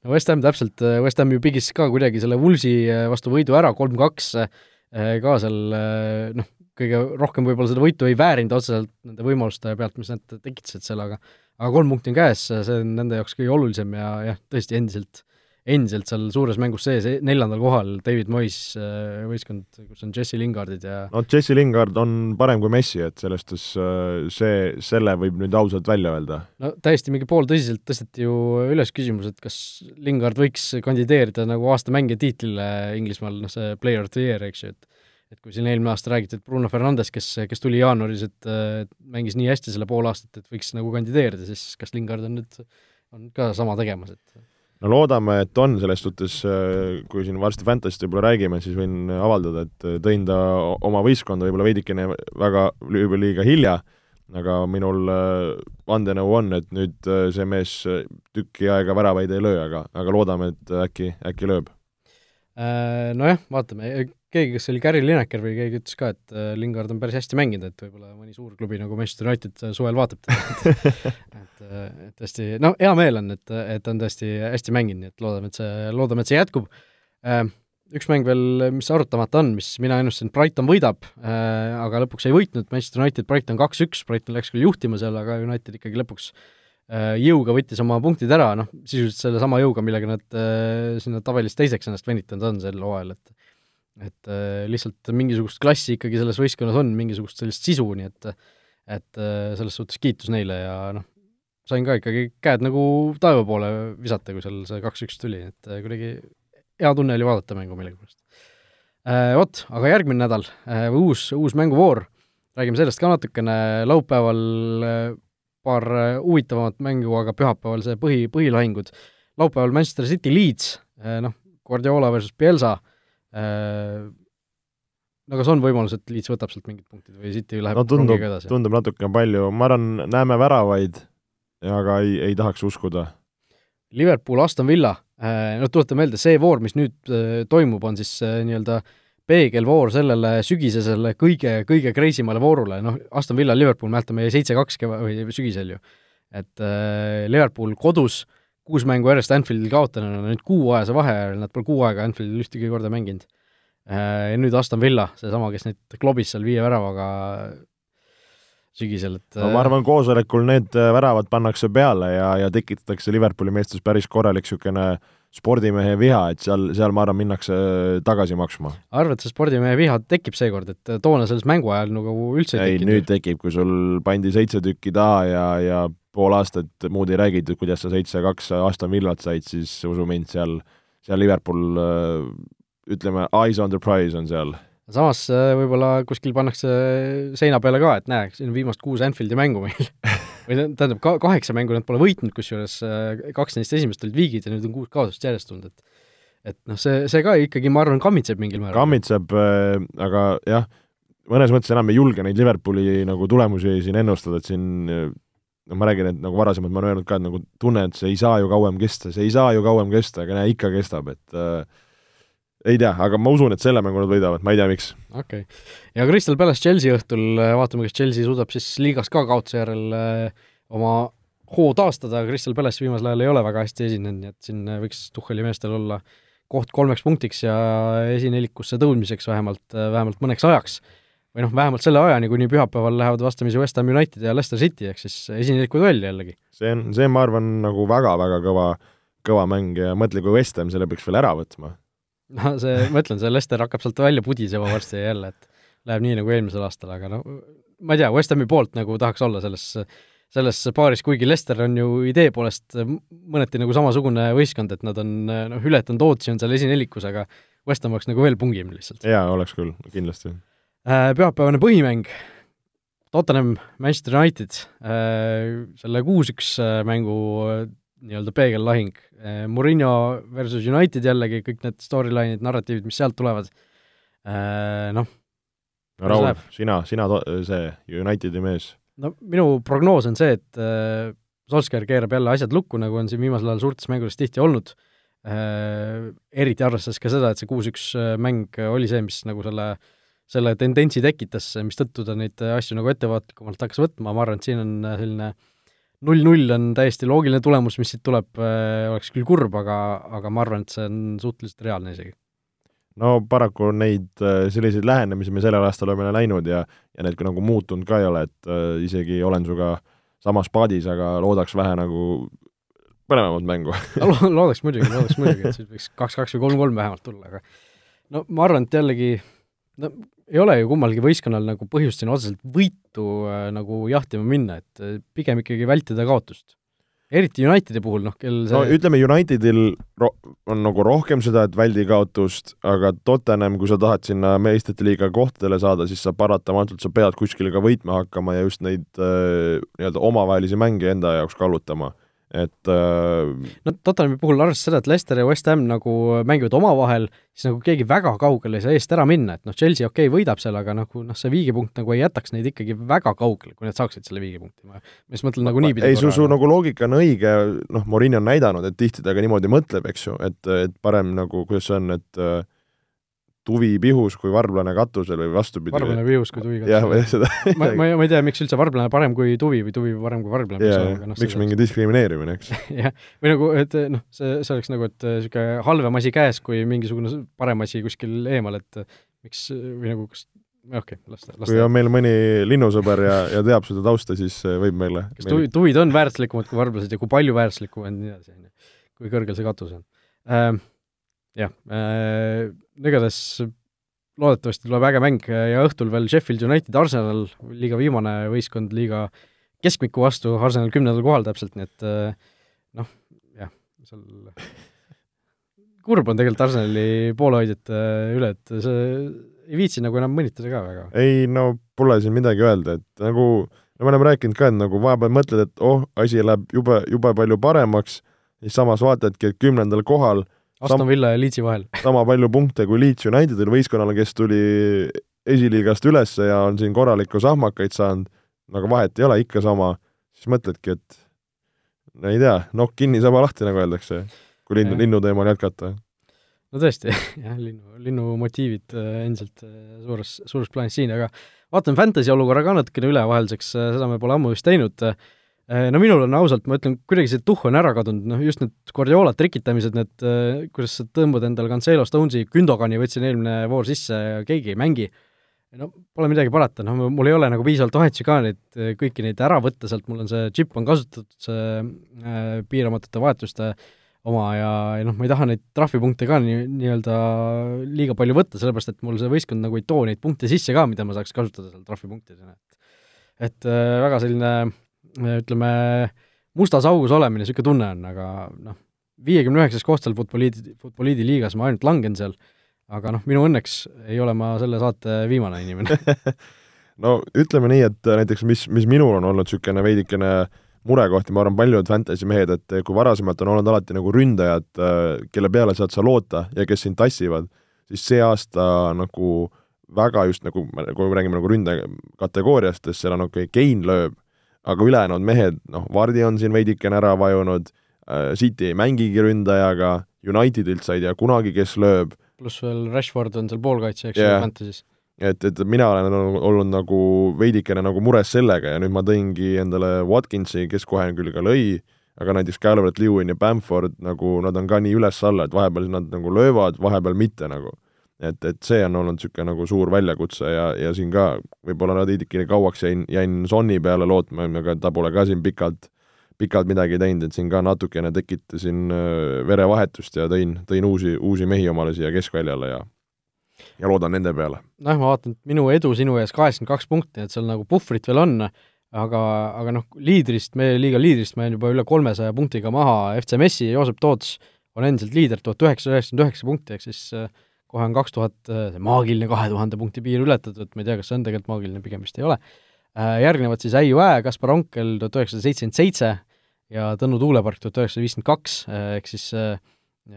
no West Ham täpselt, West Ham ju pigis ka kuidagi selle Woolsi äh, vastu võidu ära, kolm-kaks, äh, ka seal äh, noh, kõige rohkem võib-olla seda võitu ei väärinud otseselt nende võimaluste pealt, mis nad tekitasid seal, aga aga kolm punkti on käes, see on nende jaoks kõige olulisem ja jah, tõesti endiselt endiselt seal suures mängus sees, e-, neljandal kohal David Moyes äh, võistkond, kus on Jesse Lingardid ja no Jesse Lingard on parem kui Messi, et selles suhtes äh, see, selle võib nüüd ausalt välja öelda. no täiesti mingi pooltõsiselt tõsteti ju üles küsimus, et kas Lingard võiks kandideerida nagu aasta mängija tiitlile Inglismaal, noh see player of the year, eks ju, et et kui siin eelmine aasta räägiti, et Bruno Fernandes, kes, kes tuli jaanuaris, et, et mängis nii hästi selle pool aastat, et võiks nagu kandideerida, siis kas Lingard on nüüd, on ka sama tegemas, et no loodame, et on, selles suhtes äh, kui siin varsti Fantasyst võib-olla räägime, siis võin avaldada, et äh, tõin ta oma võistkonda võib-olla veidikene väga liiga hilja, aga minul äh, vandenõu on, et nüüd see mees tükki aega väravaid ei löö, aga, aga loodame, et äkki, äkki lööb. Nojah, vaatame, keegi, kas see oli Gary Lineker või keegi ütles ka, et äh, Lingard on päris hästi mänginud, et võib-olla mõni suur klubi nagu Manchester United äh, suvel vaatab teda, et et, äh, et tõesti, no hea meel on, et, et ta on tõesti hästi mänginud, nii et loodame, et see, loodame, et see jätkub. Üks mäng veel, mis arutamata on, mis mina ennustasin, Brighton võidab, aga lõpuks ei võitnud, Manchester United, Brighton kaks-üks, Brighton läks küll juhtima seal, aga United ikkagi lõpuks jõuga võttis oma punktid ära, noh, sisuliselt sellesama jõuga, millega nad sinna tabelis teiseks ennast venitanud on sel hooajal, et et äh, lihtsalt mingisugust klassi ikkagi selles võistkonnas on, mingisugust sellist sisu, nii et et äh, selles suhtes kiitus neile ja noh, sain ka ikkagi käed nagu taeva poole visata, kui seal see kaks-üks tuli, et äh, kuidagi hea tunne oli vaadata mängu millegipärast. Vot, aga järgmine nädal uus, uus mänguvoor, räägime sellest ka natukene, laupäeval paar huvitavamat mängu, aga pühapäeval see põhi, põhilahingud. laupäeval Manchester City Leeds, noh, Guardiola versus Pielsa Äh, no kas on võimalus, et Leeds võtab sealt mingid punktid või City läheb no tundub, tundub natuke palju, ma arvan, näeme väravaid, aga ei, ei tahaks uskuda. Liverpool, Aston Villa, äh, no tuletan meelde, see voor, mis nüüd äh, toimub, on siis nii-öelda peegelvoor sellele sügisesele kõige, kõige crazy male voorule, noh, Aston Villa, Liverpool, mäletame, seitse-kaks keva-, või sügisel ju. et äh, Liverpool kodus äh, kuus mängu järjest Anfieldil kaotanud, on nüüd kuuajase vahe ajal, nad pole kuu aega Anfieldil ühtegi korda mänginud. Äh, ja nüüd Aston Villa, seesama, kes neid klobis seal viie väravaga sügisel, et no ma arvan, koosolekul need äh, väravad pannakse peale ja, ja tekitatakse Liverpooli meestes päris korralik niisugune spordimehe viha, et seal, seal ma arvan, minnakse äh, tagasi maksma. arvad, see spordimehe viha tekib seekord, et toona selles mängu ajal nagu üldse ei, ei tekkinud? nüüd tekib, kui sul pandi seitse tükki taha ja, ja pool aastat muud ei räägitud, kuidas sa seitse-kaks Aston Villat said, siis usu mind, seal, seal Liverpool äh, ütleme, eyes on the prize on seal. samas äh, võib-olla kuskil pannakse seina peale ka, et näe, siin on viimast kuus Anfieldi mängu meil või tähendab, ka kaheksa mängu nad pole võitnud, kusjuures äh, kaks neist esimest olid viigid ja nüüd on kuus kaotust järjest tulnud, et et noh, see, see ka ikkagi, ma arvan, kammitseb mingil määral. kammitseb äh,, aga jah, mõnes mõttes enam ei julge neid Liverpooli nagu tulemusi siin ennustada, et siin no ma räägin, et nagu varasemalt ma olen öelnud ka, et nagu tunnen, et see ei saa ju kauem kesta, see ei saa ju kauem kesta, aga näe, ikka kestab, et äh, ei tea, aga ma usun, et selle mängu nad võidavad, ma ei tea, miks. okei okay.. ja Crystal Palace Chelsea õhtul, vaatame, kas Chelsea suudab siis liigas ka kaotuse järel äh, oma hoo taastada, Crystal Palace viimasel ajal ei ole väga hästi esinenud, nii et siin võiks Tuhheli meestel olla koht kolmeks punktiks ja esinelikusse tõudmiseks vähemalt, vähemalt mõneks ajaks. Või noh, vähemalt selle ajani, kuni pühapäeval lähevad vastamisi West Ham United ja Leicester City, ehk siis esineliku duell jällegi. see on, see, ma arvan, nagu väga-väga kõva, kõva mäng ja mõtle, kui West Ham selle peaks veel ära võtma. no see, ma ütlen, see Leicester hakkab sealt välja pudisema varsti jälle, et läheb nii nagu eelmisel aastal, aga no ma ei tea, West Hami poolt nagu tahaks olla selles selles paaris, kuigi Lester on ju idee poolest mõneti nagu samasugune võistkond, et nad on noh, ületanud ootusi, on seal esinelikus, aga West Ham oleks nagu veel pungim lihtsalt. jaa, oleks küll, kindlasti. Äh, pühapäevane põhimäng, Tottenham, Manchester United, äh, selle kuus-üks äh, mängu nii-öelda peegellahing, Murillo versus United jällegi, kõik need storyline'id, narratiivid, mis sealt tulevad, noh. no Raul, sina, sina see Unitedi mees. No minu prognoos on see, et äh, Solskjaer keerab jälle asjad lukku, nagu on siin viimasel ajal suurtes mängudes tihti olnud. Äh,, eriti arvestades ka seda, et see kuus-üks äh, mäng oli see, mis nagu selle selle tendentsi tekitas, mistõttu ta neid asju nagu ettevaatlikumalt hakkas võtma, ma arvan, et siin on äh, selline null-null on täiesti loogiline tulemus, mis siit tuleb, äh, oleks küll kurb, aga, aga ma arvan, et see on suhteliselt reaalne isegi. No paraku neid äh, selliseid lähenemisi me sellel aastal oleme näinud ja, ja need ka nagu muutunud ka ei ole, et äh, isegi olen sinuga samas paadis, aga loodaks vähe nagu põnevamat mängu. No, loodaks muidugi, loodaks muidugi, et siis võiks kaks-kaks või kolm-kolm vähemalt tulla, aga no ma arvan, et jällegi no ei ole ju kummalgi võistkonnal nagu põhjust siin otseselt võitu äh, nagu jahtima minna, et äh, pigem ikkagi vältida kaotust. Eriti Unitedi puhul, noh, kel see no ütleme, Unitedil ro-, on nagu rohkem seda, et väldi kaotust, aga Tottenham, kui sa tahad sinna meistrite liiga kohtadele saada, siis sa paratamatult, sa pead kuskil ka võitma hakkama ja just neid äh, nii-öelda omavahelisi mänge enda jaoks kallutama et äh, no Tottenhami puhul arvestades seda, et Leicester ja West Ham nagu mängivad omavahel, siis nagu keegi väga kaugele ei saa eest ära minna, et noh, Chelsea okei okay,, võidab seal, aga nagu noh, see viigipunkt nagu ei jätaks neid ikkagi väga kaugele, kui nad saaksid selle viigipunkti. ma just mõtlen nagu niipidi. ei, su, su nagu loogika on õige, noh, Morin on näidanud, et tihti ta ka niimoodi mõtleb, eks ju, et, et parem nagu, kuidas see on, et äh, tuvi pihus kui varblane katusel või vastupidi. varblane pihus kui tuvi katusel. seda ma, ma, ma ei tea, miks üldse varblane parem kui tuvi või tuvi parem kui varblane. No, miks mingi diskrimineerimine, eks jah, või nagu, et noh, see, see oleks nagu, et niisugune halvem asi käes kui mingisugune parem asi kuskil eemal, et miks või nagu kas okei okay,, las ta, las ta. kui on meil mõni linnusõber ja, ja teab seda tausta, siis võib meile kas tuvi, tuvid on väärtuslikumad kui varblased ja kui palju väärtuslikumad ja nii edasi, on ju. kui kõrgel see katus on ähm, jah äh,, igatahes loodetavasti tuleb äge mäng ja õhtul veel Sheffield United Arsenal, liiga viimane võistkond liiga keskmiku vastu, Arsenal kümnendal kohal täpselt, nii et äh, noh, jah, seal kurb on tegelikult Arsenali poolehoidjate üle, et see ei viitsi nagu enam mõnitada ka väga. ei no pole siin midagi öelda, et nagu no me oleme rääkinud ka, et nagu vahepeal mõtled, et oh, asi läheb jube, jube palju paremaks, siis samas vaatadki, et kümnendal kohal Aston Villa ja Leedsi vahel. sama palju punkte kui Leeds Unitedil võistkonnale, kes tuli esiliigast üles ja on siin korralikku sahmakaid saanud, aga vahet ei ole, ikka sama, siis mõtledki, et no ei tea, nokk kinni, saba lahti, nagu öeldakse, kui linnu, linnu teemal jätkata. no tõesti, jah, linnu, linnu motiivid äh, endiselt äh, suures, suures plaanis siin, aga vaatame Fantasy olukorra ka natukene üle vahelduseks, äh, seda me pole ammu vist teinud no minul on ausalt, ma ütlen, kuidagi see tuhh on ära kadunud, noh just need Guardiola trikitamised, need, äh, kuidas sa tõmbad endale Cancelo, Stonesi, Gündogani võtsin eelmine voor sisse ja keegi ei mängi, no pole midagi parata, noh mul ei ole nagu piisavalt vahetusi ka neid, kõiki neid ära võtta sealt, mul on see džipp on kasutatud, see äh, piiramatute vahetuste oma ja, ja noh, ma ei taha neid trahvipunkte ka nii, nii-öelda liiga palju võtta, sellepärast et mul see võistkond nagu ei too neid punkte sisse ka, mida ma saaks kasutada seal trahvipunktidena, et et äh, väga selline äh, ütleme, mustas augus olemine, niisugune tunne on, aga noh, viiekümne üheksas koht seal Futboliidi, Futboliidi liigas, ma ainult langen seal, aga noh, minu õnneks ei ole ma selle saate viimane inimene. No ütleme nii, et näiteks mis, mis minul on olnud niisugune veidikene murekoht ja ma arvan, paljud fantasy mehed, et kui varasemalt on olnud alati nagu ründajad, kelle peale saad sa loota ja kes sind tassivad, siis see aasta nagu väga just nagu, kui me räägime nagu ründaja kategooriast, siis seal on okei okay,, Kein lööb, aga ülejäänud mehed, noh, Vardi on siin veidikene ära vajunud, City ei mängigi ründajaga, Unitedilt sa ei tea kunagi, kes lööb. pluss veel Rashford on seal poolkaitse, eks yeah., Fantasy's. et, et mina olen olnud- olnud nagu veidikene nagu mures sellega ja nüüd ma tõingi endale Watkinsi, kes kohe küll ka lõi, aga näiteks Calvert Lewin ja Bamford nagu nad on ka nii üles-alla, et vahepeal nad nagu löövad, vahepeal mitte nagu. Et, et see on olnud niisugune nagu suur väljakutse ja, ja siin ka võib-olla veidikene kauaks jäin, jäin Sonni peale lootma, aga ta pole ka siin pikalt, pikalt midagi teinud, et siin ka natukene tekitasin verevahetust ja tõin, tõin uusi, uusi mehi omale siia keskväljale ja ja loodan nende peale. noh, ma vaatan, et minu edu sinu ees kaheksakümmend kaks punkti, et seal nagu puhvrit veel on, aga, aga noh, liidrist, meie liiga liidrist ma jään juba üle kolmesaja punktiga maha, FC Messi ja Joosep Toots on endiselt liider, tuhat üheksasada üheksakümmend üheksa punkti, ehk siis äh, kohe on kaks tuhat, see maagiline kahe tuhande punkti piir ületatud, ma ei tea, kas see on tegelikult maagiline, pigem vist ei ole. Järgnevad siis Äiu Ää, Kaspar Onkel tuhat üheksasada seitsekümmend seitse ja Tõnu Tuulepark tuhat üheksasada viiskümmend kaks, ehk siis äh,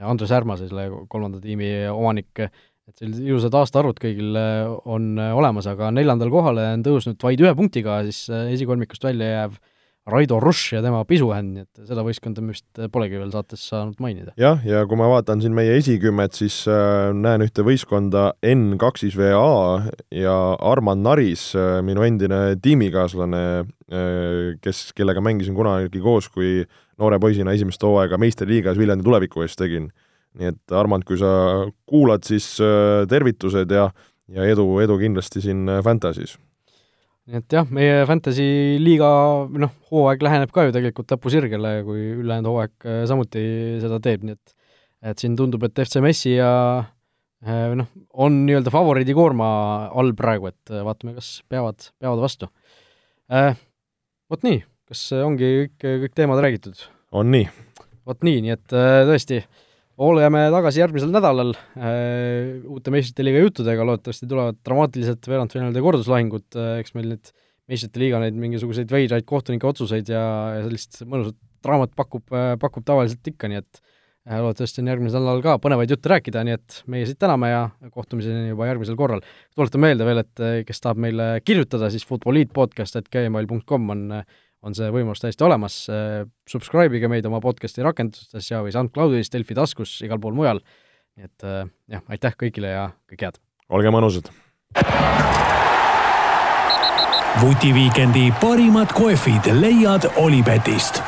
Andres Härma, selle kolmanda tiimi omanik, et sellised ilusad aastaarvud kõigil äh, on äh, olemas, aga neljandal kohale on tõusnud vaid ühe punktiga siis äh, esikolmikust välja jääv Raido Rush ja tema pisuhänd, nii et seda võistkonda me vist polegi veel saates saanud mainida. jah, ja kui ma vaatan siin meie esikümmet, siis äh, näen ühte võistkonda N kaks siis VA ja Arman Naris äh,, minu endine tiimikaaslane äh,, kes, kellega mängisin kunagi koos, kui noore poisina esimest hooaega meistriliigas Viljandi tuleviku eest tegin. nii et Armand, kui sa kuulad, siis äh, tervitused ja, ja edu, edu kindlasti siin äh, Fantasy's nii et jah, meie Fantasy liiga noh, hooaeg läheneb ka ju tegelikult lõpusirgele, kui ülejäänud hooaeg äh, samuti seda teeb, nii et et siin tundub, et FC Messi ja äh, noh, on nii-öelda favoriidikoorma all praegu, et äh, vaatame, kas peavad, peavad vastu äh,. Vot nii, kas ongi kõik, kõik teemad räägitud? on nii? vot nii, nii et äh, tõesti, oleme tagasi järgmisel nädalal äh, uute meistrite liiga juttudega, loodetavasti tulevad dramaatilised veerandfinaalide korduslahingud äh,, eks meil nüüd meistrite liiga neid mingisuguseid veidraid kohtunike otsuseid ja, ja sellist mõnusat draamat pakub äh,, pakub tavaliselt ikka, nii et äh, loodetavasti on järgmisel nädalal ka põnevaid jutte rääkida, nii et meie siit täname ja kohtumiseni juba järgmisel korral. tuletan meelde veel, et kes tahab meile kirjutada, siis futboliitpodcast.gmail.com on on see võimalus täiesti olemas, subscribe ige meid oma podcasti rakendustes ja või SoundCloudis, Delfi taskus, igal pool mujal, nii et jah, aitäh kõigile ja kõike head! olge mõnusad! vutiviikendi parimad kohvid leiad Olipetist